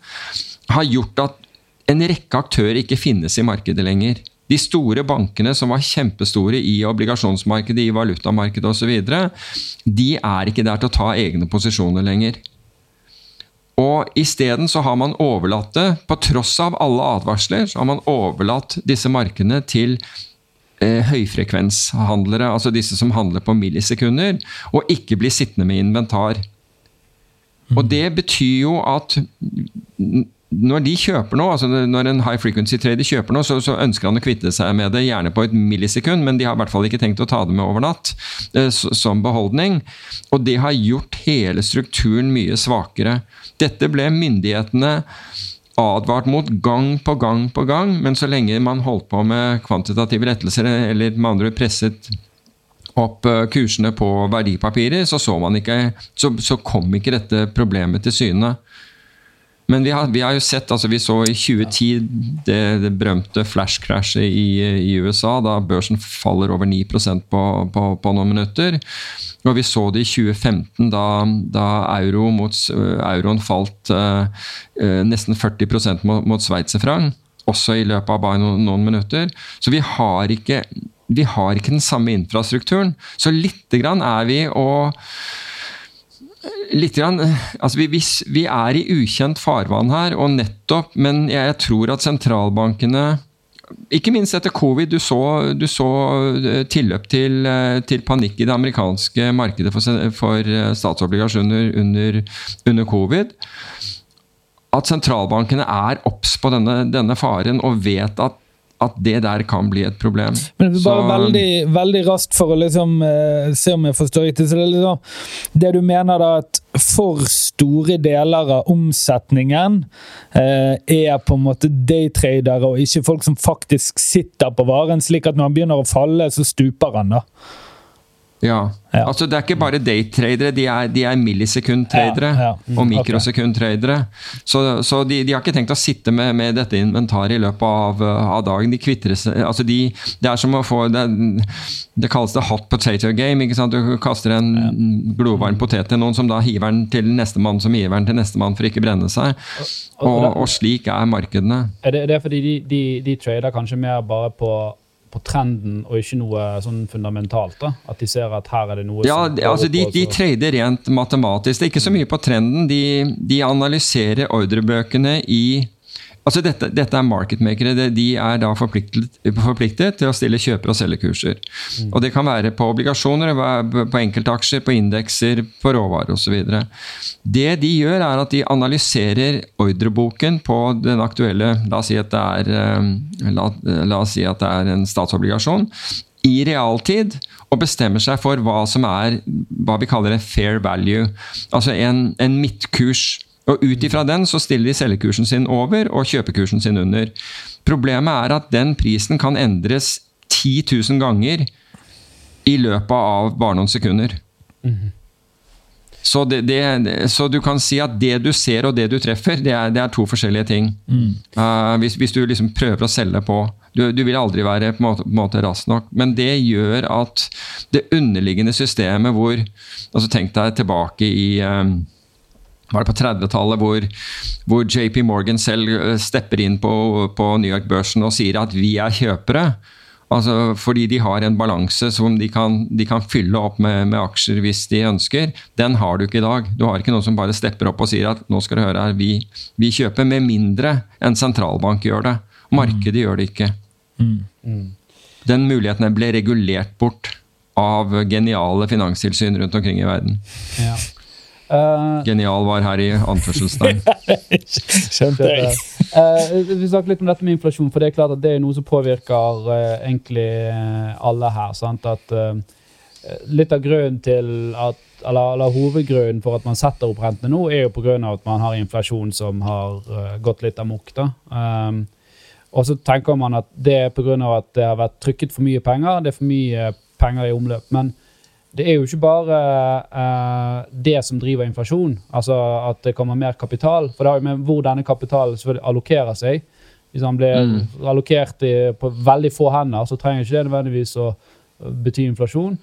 har gjort at en rekke aktører ikke finnes i markedet lenger. De store bankene som var kjempestore i obligasjonsmarkedet, i valutamarkedet osv., de er ikke der til å ta egne posisjoner lenger. Og Isteden så har man overlatt det, på tross av alle advarsler, så har man overlatt disse markedene til eh, høyfrekvenshandlere, altså disse som handler på millisekunder, og ikke blir sittende med inventar. Og det betyr jo at når de kjøper noe, altså når en high frequency trader kjøper noe, så, så, ønsker han å kvitte seg med det, gjerne på et millisekund, men de har i hvert fall ikke tenkt å ta det med over natt eh, som beholdning. Og det har gjort hele strukturen mye svakere. Dette ble myndighetene advart mot gang på gang på gang, men så lenge man holdt på med kvantitative lettelser, eller med andre presset opp eh, kursene på verdipapirer, så, så, ikke, så, så kom ikke dette problemet til syne. Men vi har, vi har, jo sett, altså vi så i 2010 det, det berømte flash-crashet i, i, USA, da børsen faller over 9 på, på, på, noen minutter. Og vi så det i 2015, da, da euro mot, euroen falt uh, uh, nesten 40% mot, mot sveitserfranc. Også i løpet av bare noen, noen minutter. Så vi har, ikke, vi har ikke den samme infrastrukturen. Så lite grann er vi og litt grann, altså vi, vi, vi, er i ukjent farvann her, og nettopp, men jeg, jeg tror at sentralbankene ikke minst etter covid. Du så, du så eh, tilløp til, eh, til, panikk i det amerikanske markedet for, for eh, statsobligasjoner under, under, covid. At sentralbankene er obs på denne, denne, faren og vet at at det der kan bli et problem. Men bare så, veldig, veldig, raskt for å liksom, uh, se om jeg forstår riktig. det, liksom, det du mener da at for store deler av omsetningen uh, er på en måte daytradere og ikke folk som faktisk sitter på varen, slik at når han begynner å falle, så stuper han. da. Ja. ja. altså Det er ikke bare daytradere, de er, de er millisekundtradere ja, ja. mm, og mikrosekundtradere. Så, så de, de, har ikke tenkt å sitte med, med dette inventaret i løpet av, av dagen. De kvitrer seg altså de, Det er som å få det, det kalles det hot potato game. ikke sant? Du kaster en glovarm potet til noen som da hiver den til nestemann som hiver den til nestemann for ikke brenne seg. Og, og, slik er markedene. Er det, det er fordi de, de, de trader kanskje mer bare på på trenden og ikke noe sånn fundamentalt? da? At de ser at her er det noe Ja, som altså de, de trader rent matematisk. Det er ikke så mye på trenden. De, de analyserer ordrebøkene i Altså dette, dette er marketmakere. De er da forpliktet, forpliktet, til å stille kjøper- og selgerkurser. Mm. Og Det kan være på obligasjoner, på enkeltaksjer, på indekser, på råvarer osv. Det de gjør, er at de analyserer ordreboken på den aktuelle La oss si at det er, eh, la, la oss si at det er en statsobligasjon i realtid og bestemmer seg for hva som er hva vi kaller en fair value. Altså en, en midtkurs og Ut ifra den så stiller de selgekursen sin over og kjøpekursen sin under. Problemet er at den prisen kan endres 10 000 ganger i løpet av bare noen sekunder. Mm. Så, det, det, så, du kan si at det du ser og det du treffer, det er, det er to forskjellige ting. Mm. Uh, hvis, hvis, du liksom prøver å selge på Du, du vil aldri være på en måte, måte rask nok. Men det gjør at det underliggende systemet hvor altså Tenk deg tilbake i um, var det på 30-tallet hvor, hvor, JP Morgan selv eh, stepper inn på, på New York-børsen og sier at vi er kjøpere. Altså, fordi de har en balanse som de kan, de kan fylle opp med, med, aksjer hvis de ønsker. Den har du ikke i dag. Du har ikke noen som bare stepper opp og sier at nå skal du høre her, vi, vi kjøper, med mindre en sentralbank gjør det. Markedet mm. gjør det ikke. Mm. mm. Den muligheten ble regulert bort av geniale finanstilsyn rundt omkring i verden. Ja. Uh, Genial var her i anførselstegn. Skjønte jeg. Uh, vi snakket litt om dette med inflasjon, for det er klart at det er noe som påvirker uh, egentlig alle her. Sant? At Litt av grunnen til at, eller, eller, hovedgrunnen for at man setter opp rentene nå, er jo pga. at man har inflasjon som har gått litt amok. da. Um, og så tenker man at det er pga. at det har vært trykket for mye penger. Det er for mye penger i omløp. men det er jo ikke bare uh, det som driver inflasjon, altså at det kommer mer kapital. For det har jo med hvor denne kapitalen selvfølgelig allokerer seg. Hvis den blir mm. allokert i, på veldig få hender, så trenger ikke det nødvendigvis å bety inflasjon.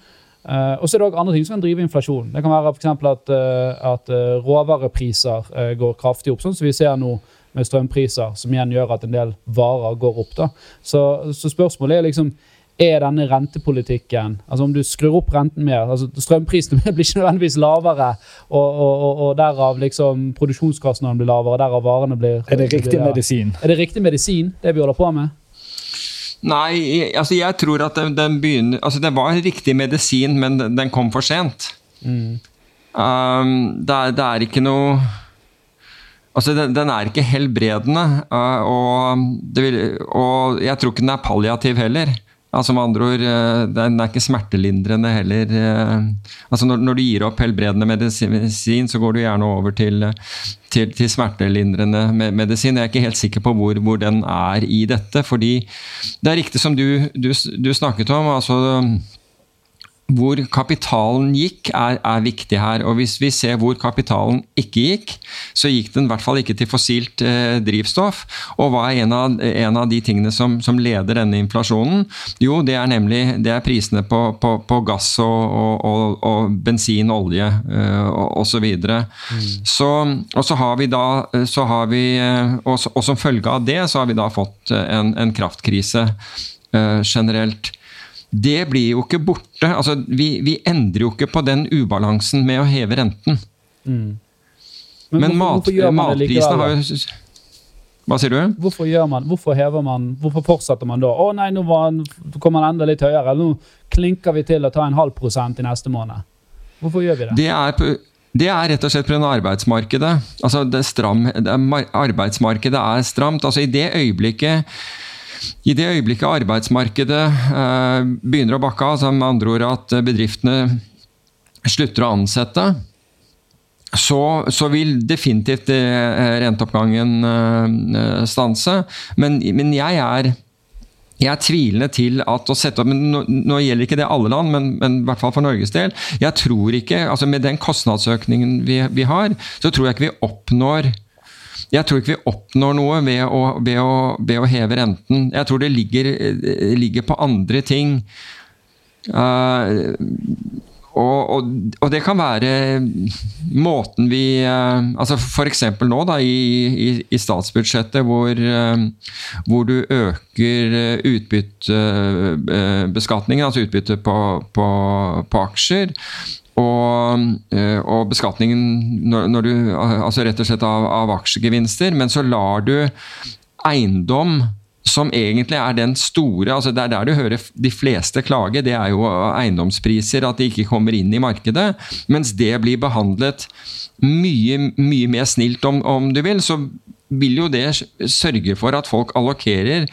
Uh, og så er det òg andre ting som kan drive inflasjon. Det kan være f.eks. at, uh, at råvarepriser går kraftig opp, sånn som vi ser nå med strømpriser, som igjen gjør at en del varer går opp. da. Så, så spørsmålet er liksom er denne rentepolitikken altså Om du skrur opp renten mer altså Strømprisene blir ikke nødvendigvis lavere, og, og, og, og derav liksom produksjonskostnadene blir lavere, derav varene blir Er det riktig blir, medisin? Er det riktig medisin, det vi holder på med? Nei, altså jeg tror at den, den begynner Altså det var riktig medisin, men den kom for sent. Mm. Um, det, er, det, er, ikke noe Altså, den, den er ikke helbredende, uh, og, vil, og jeg tror ikke den er palliativ heller. Altså med andre ord, eh, Den er ikke smertelindrende heller. Eh, altså når, når, du gir opp helbredende medisin, så går du gjerne over til, til, til smertelindrende medisin. Jeg er ikke helt sikker på hvor, hvor, den er i dette. fordi det er riktig som du, du, du snakket om. altså hvor kapitalen gikk, er, er, viktig her. Og hvis vi ser hvor kapitalen ikke gikk, så gikk den i hvert fall ikke til fossilt eh, drivstoff. Og hva er en av, en av de tingene som, som, leder denne inflasjonen? Jo, det er nemlig det er prisene på, på, på gass og, og, og, og, bensin, olje eh, osv. Mm. Så, og så har vi da så har vi, eh, og, og, som følge av det så har vi da fått en, en kraftkrise eh, generelt det blir jo ikke borte. Altså, vi, vi, endrer jo ikke på den ubalansen med å heve renten. Mm. Men, Men hvorfor, mat, matprisene har jo hva sier du? Hvorfor gjør man, hvorfor hever man, hvorfor fortsetter man da? Å nei, nå kommer man enda litt høyere. Nå klinker vi til å ta en halv prosent i neste måned. Hvorfor gjør vi det? Det er, det er rett og slett pga. arbeidsmarkedet. Altså, det stram, det arbeidsmarkedet er stramt. Altså, I det øyeblikket i det øyeblikket arbeidsmarkedet eh, begynner å bakke av, med andre ord at bedriftene slutter å ansette, så, så, vil definitivt eh, renteoppgangen eh, stanse. Men, men jeg er jeg er tvilende til at å sette opp nå, nå, gjelder ikke det alle land, men, men, i hvert fall for Norges del. Jeg tror ikke, altså Med den kostnadsøkningen vi, vi har, så tror jeg ikke vi oppnår jeg tror ikke vi oppnår noe ved å, ved å, ved å heve renten. Jeg tror det ligger, ligger på andre ting. Uh, og, og, og, det kan være måten vi uh, altså F.eks. nå da, i, i, i, statsbudsjettet, hvor, uh, hvor du øker utbyttebeskatningen, altså utbytte på, på, på aksjer. Og, eh, og, beskatningen når, når du, altså rett og slett av, av, aksjegevinster. Men så lar du eiendom som egentlig er den store altså Det er der du hører de fleste klage, det er jo eiendomspriser, at de ikke kommer inn i markedet. Mens det blir behandlet mye, mye mer snilt, om, om du vil, så vil jo det sørge for at folk allokerer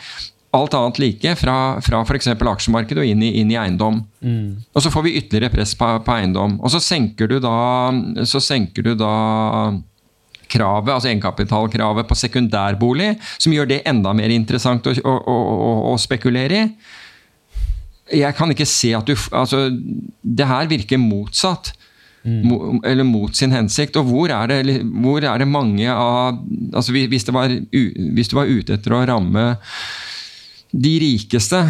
alt annet like fra, fra f.eks. aksjemarkedet og inn i, inn i eiendom. Mm. Og så får vi ytterligere press på, på, eiendom. Og så senker du da, så senker du da kravet, altså egenkapitalkravet på sekundærbolig, som gjør det enda mer interessant å, å, å, å spekulere i. Jeg kan ikke se at du Altså, det her virker motsatt. Mm. Eller mot sin hensikt. Og hvor er det, hvor er det mange av altså hvis, det var, hvis du var ute etter å ramme de rikeste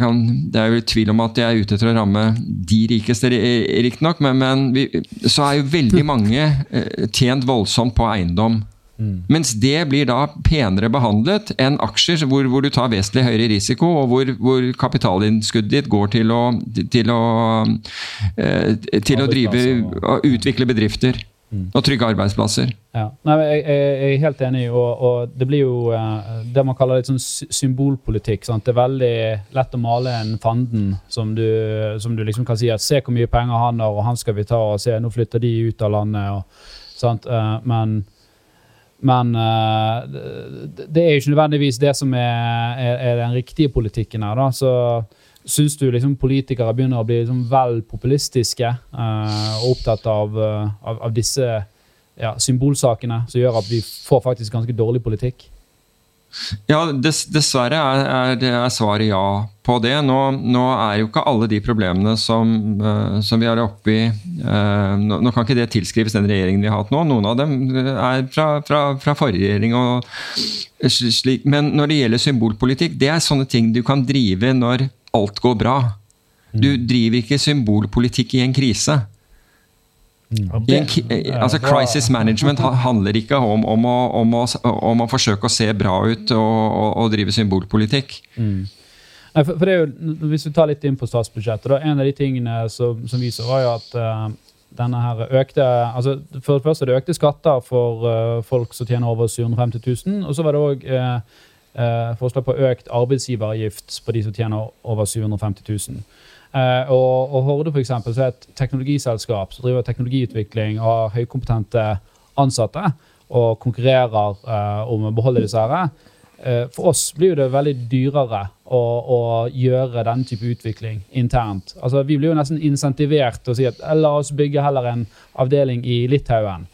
kan, Det er jo tvil om at jeg er ute etter å ramme de rikeste, riktignok, men, men vi, så er jo veldig mange eh, tjent voldsomt på eiendom. Mm. Mens det blir da penere behandlet enn aksjer, hvor, hvor du tar vesentlig høyere risiko, og hvor, hvor kapitalinnskuddet ditt går til å, til å, eh, til å drive utvikle bedrifter. Og trygge arbeidsplasser. Ja. Nei, jeg, jeg, er helt enig, og, og, det blir jo uh, det man kaller litt sånn symbolpolitikk. Sant? Det er veldig lett å male en fanden som du, som du, liksom kan si at se hvor mye penger han har, og han skal vi ta, og se nå flytter de ut av landet. Og, sant? Uh, men men det, det er jo ikke nødvendigvis det som er, er, er den riktige politikken her. da, så Syns du liksom politikere begynner å bli liksom vel populistiske uh, og opptatt av, uh, av, av disse ja, symbolsakene som gjør at vi får faktisk ganske dårlig politikk? Ja, dess, dessverre er, er, er, svaret ja på det. Nå, nå, er jo ikke alle de problemene som, uh, som vi har oppe i uh, nå, nå, kan ikke det tilskrives den regjeringen vi har hatt nå. Noen av dem er fra, fra, fra forrige regjering. og slik. Men når det gjelder symbolpolitikk, det er sånne ting du kan drive når alt går bra. Du mm. driver ikke symbolpolitikk i en krise. I En, altså Crisis management handler ikke om, om, å, om, å, om, å, forsøke å se bra ut og, og, og drive symbolpolitikk. Mm. Nei, for, for jo, hvis vi tar litt inn på statsbudsjettet, da, En av de tingene som, som viser, var jo at uh, denne her økte altså For det første det økte skatter for uh, folk som tjener over 750 000. Og så var det òg eh, forslag på økt arbeidsgiveravgift på de som tjener over 750 000. Eh, og, og Horde for eksempel, så er et teknologiselskap som driver teknologiutvikling og har høykompetente ansatte og konkurrerer eh, om å beholde disse her. Eh, for oss blir det veldig dyrere å, å, gjøre denne type utvikling internt. Altså, vi blir jo nesten insentivert til å si at la oss bygge heller en avdeling i Litauen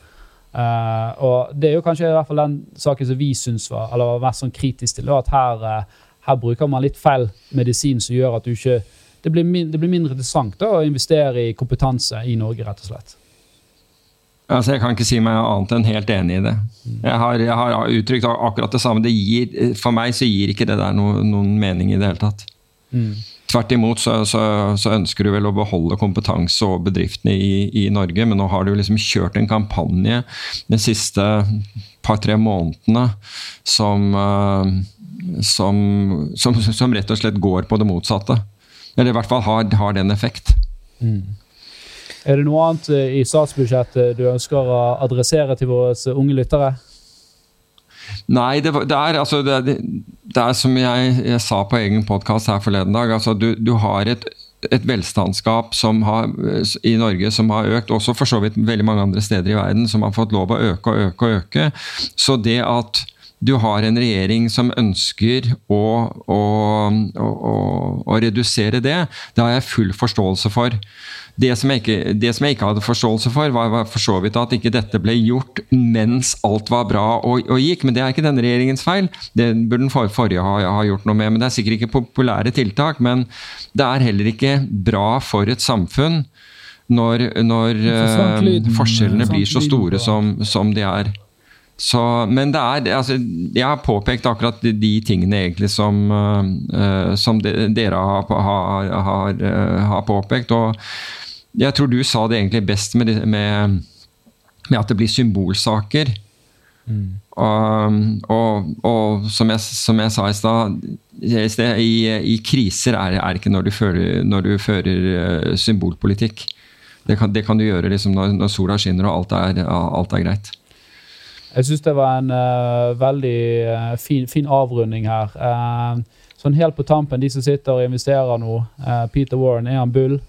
Uh, og Det er jo kanskje i hvert fall den saken som vi syns var eller var mest sånn kritisk til. at her, uh, her, bruker man litt feil medisin som gjør at du ikke det blir, min, det blir mindre interessant da, å investere i kompetanse i Norge, rett og slett. Altså, Jeg kan ikke si meg annet enn helt enig i det. Jeg har, jeg har uttrykt akkurat det samme. Det gir, for meg så gir ikke det der no, noen mening i det hele tatt. Mm. Tvert imot så, så, så, ønsker du vel å beholde kompetanse og bedriftene i, i, Norge, men nå har du liksom kjørt en kampanje de siste par-tre månedene som, uh, som, som, som, rett og slett går på det motsatte. Eller i hvert fall har, har den effekt. Mm. Er det noe annet i statsbudsjettet du ønsker å adressere til våre unge lyttere? Nei, det, det, er, altså, det, det, er som jeg, jeg sa på egen podkast her forleden dag. Altså, du, du har et, et velstandsgap har, i Norge som har økt, også for så vidt veldig mange andre steder i verden, som har fått lov å øke og øke og øke. Så det at du har en regjering som ønsker å, å, å, å redusere det, det har jeg full forståelse for. Det som, ikke, det som, jeg ikke, hadde forståelse for, var, var for så vidt at ikke dette ble gjort mens alt var bra og, og gikk. Men det er ikke denne regjeringens feil. Det burde den for, forrige ha, ha, gjort noe med. Men Det er sikkert ikke populære tiltak. Men det er heller ikke bra for et samfunn når, når uh, forskjellene blir så store som, som de er. Så, men det er, altså, jeg har påpekt akkurat de, de tingene egentlig som, uh, som de, dere har, har, har, uh, har, påpekt. Og jeg tror du sa det egentlig best med, med, med at det blir symbolsaker. Mm. Og, og, og, som, jeg, som jeg sa i stad, i, i, kriser er det ikke når du fører, når du fører symbolpolitikk. Det kan, det kan, du gjøre liksom når, når, sola skinner og alt er, alt er greit. Jeg syns det var en uh, veldig uh, fin, fin, avrunding her. Uh, sånn helt på tampen, de som sitter og investerer nå. Peter Warren, er han bull?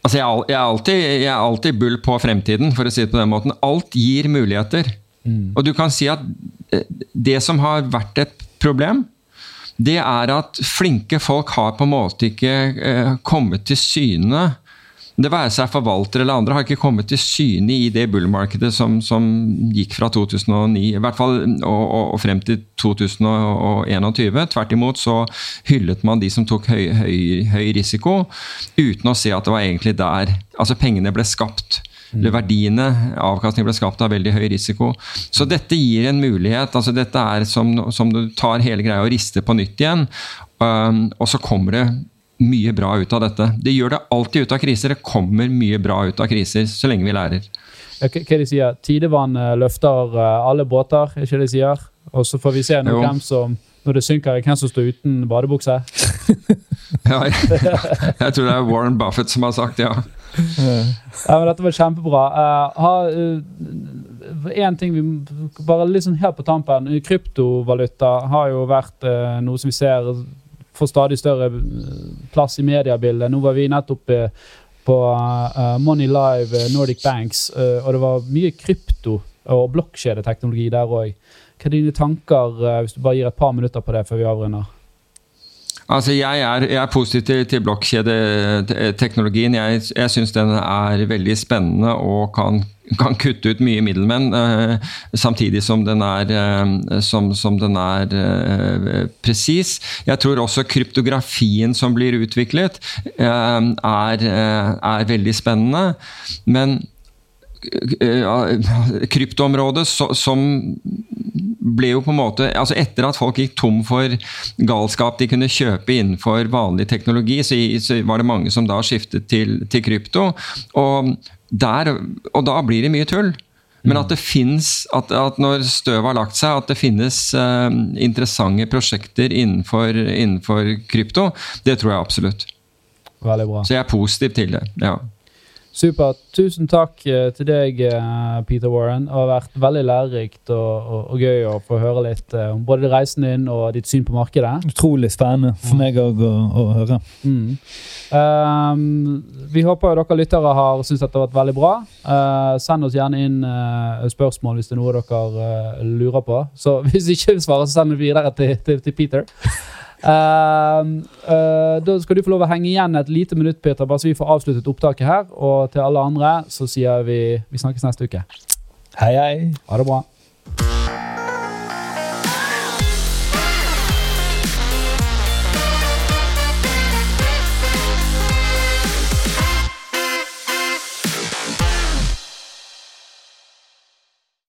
Altså, jeg, er, jeg, er alltid, jeg, er alltid, bull på fremtiden, for å si det på den måten. Alt gir muligheter. Mm. Og du kan si at det som har vært et problem, det er at flinke folk har på en måte ikke kommet til syne det være seg forvaltere eller andre, har ikke kommet til syne i det bullmarkedet som, som gikk fra 2009 i hvert fall, og, og, frem til 2021. Tvert imot så hyllet man de som tok høy, høy, høy risiko, uten å se at det var egentlig der altså pengene ble skapt. Eller verdiene, avkastningen ble skapt av veldig høy risiko. Så dette gir en mulighet. altså Dette er som, som du tar hele greia og rister på nytt igjen. Um, og så kommer det mye bra ut av dette. Det gjør det alltid ut av kriser. Det kommer mye bra ut av kriser, så lenge vi lærer. Hva de sier Tidevann eh, løfter eh, alle båter, er ikke det de sier? Og så får vi se når, hvem som, når det synker, hvem som står uten badebukse. ja, jeg, jeg, tror det er Warren Buffett som har sagt ja. ja men dette var kjempebra. Uh, uh, en ting vi Bare litt sånn helt på tampen. Kryptovaluta har jo vært uh, noe som vi ser får stadig større eh, plass i mediebildet. Nå var vi nettopp eh, på uh, Money Live Nordic Banks, og det var mye krypto og blokkjedeteknologi der òg. Hva er dine tanker, hvis du bare gir et par minutter på det før vi avrunder? Altså, jeg er, jeg er positiv til blokkjedeteknologien. Jeg, jeg syns den er veldig spennende og kan, kan kutte ut mye middelmenn, uh, samtidig som den er, uh, som, som den er uh, presis. Jeg tror også kryptografien som blir utviklet, er, er veldig spennende. Men kryptoområdet som ble jo på en måte altså Etter at folk gikk tom for galskap de kunne kjøpe innenfor vanlig teknologi, så var det mange som da skiftet til, til krypto. Og, der, og da blir det mye tull. Men at det finnes, at, at, når støvet har lagt seg, at det finnes uh, interessante prosjekter innenfor, innenfor, krypto, det tror jeg absolutt. Så jeg er positiv til det. ja. Supert. Tusen takk eh, til deg, eh, Peter Warren. Det har vært veldig lærerikt og, og, og, gøy å få høre litt eh, om både reisen din og ditt syn på markedet. Utrolig spennende for meg òg å, å, høre. Mm. Um, vi håper dere lyttere har syntes dette har vært veldig bra. Uh, send oss gjerne inn uh, spørsmål hvis det er noe dere uh, lurer på. Så hvis ikke vi svarer, så send det videre til, til, til Peter. Uh, uh, da skal du få lov å henge igjen et lite minutt, Peter, bare så vi får avsluttet opptaket her. Og til alle andre så sier vi vi snakkes neste uke. Hei, hei. Ha det bra.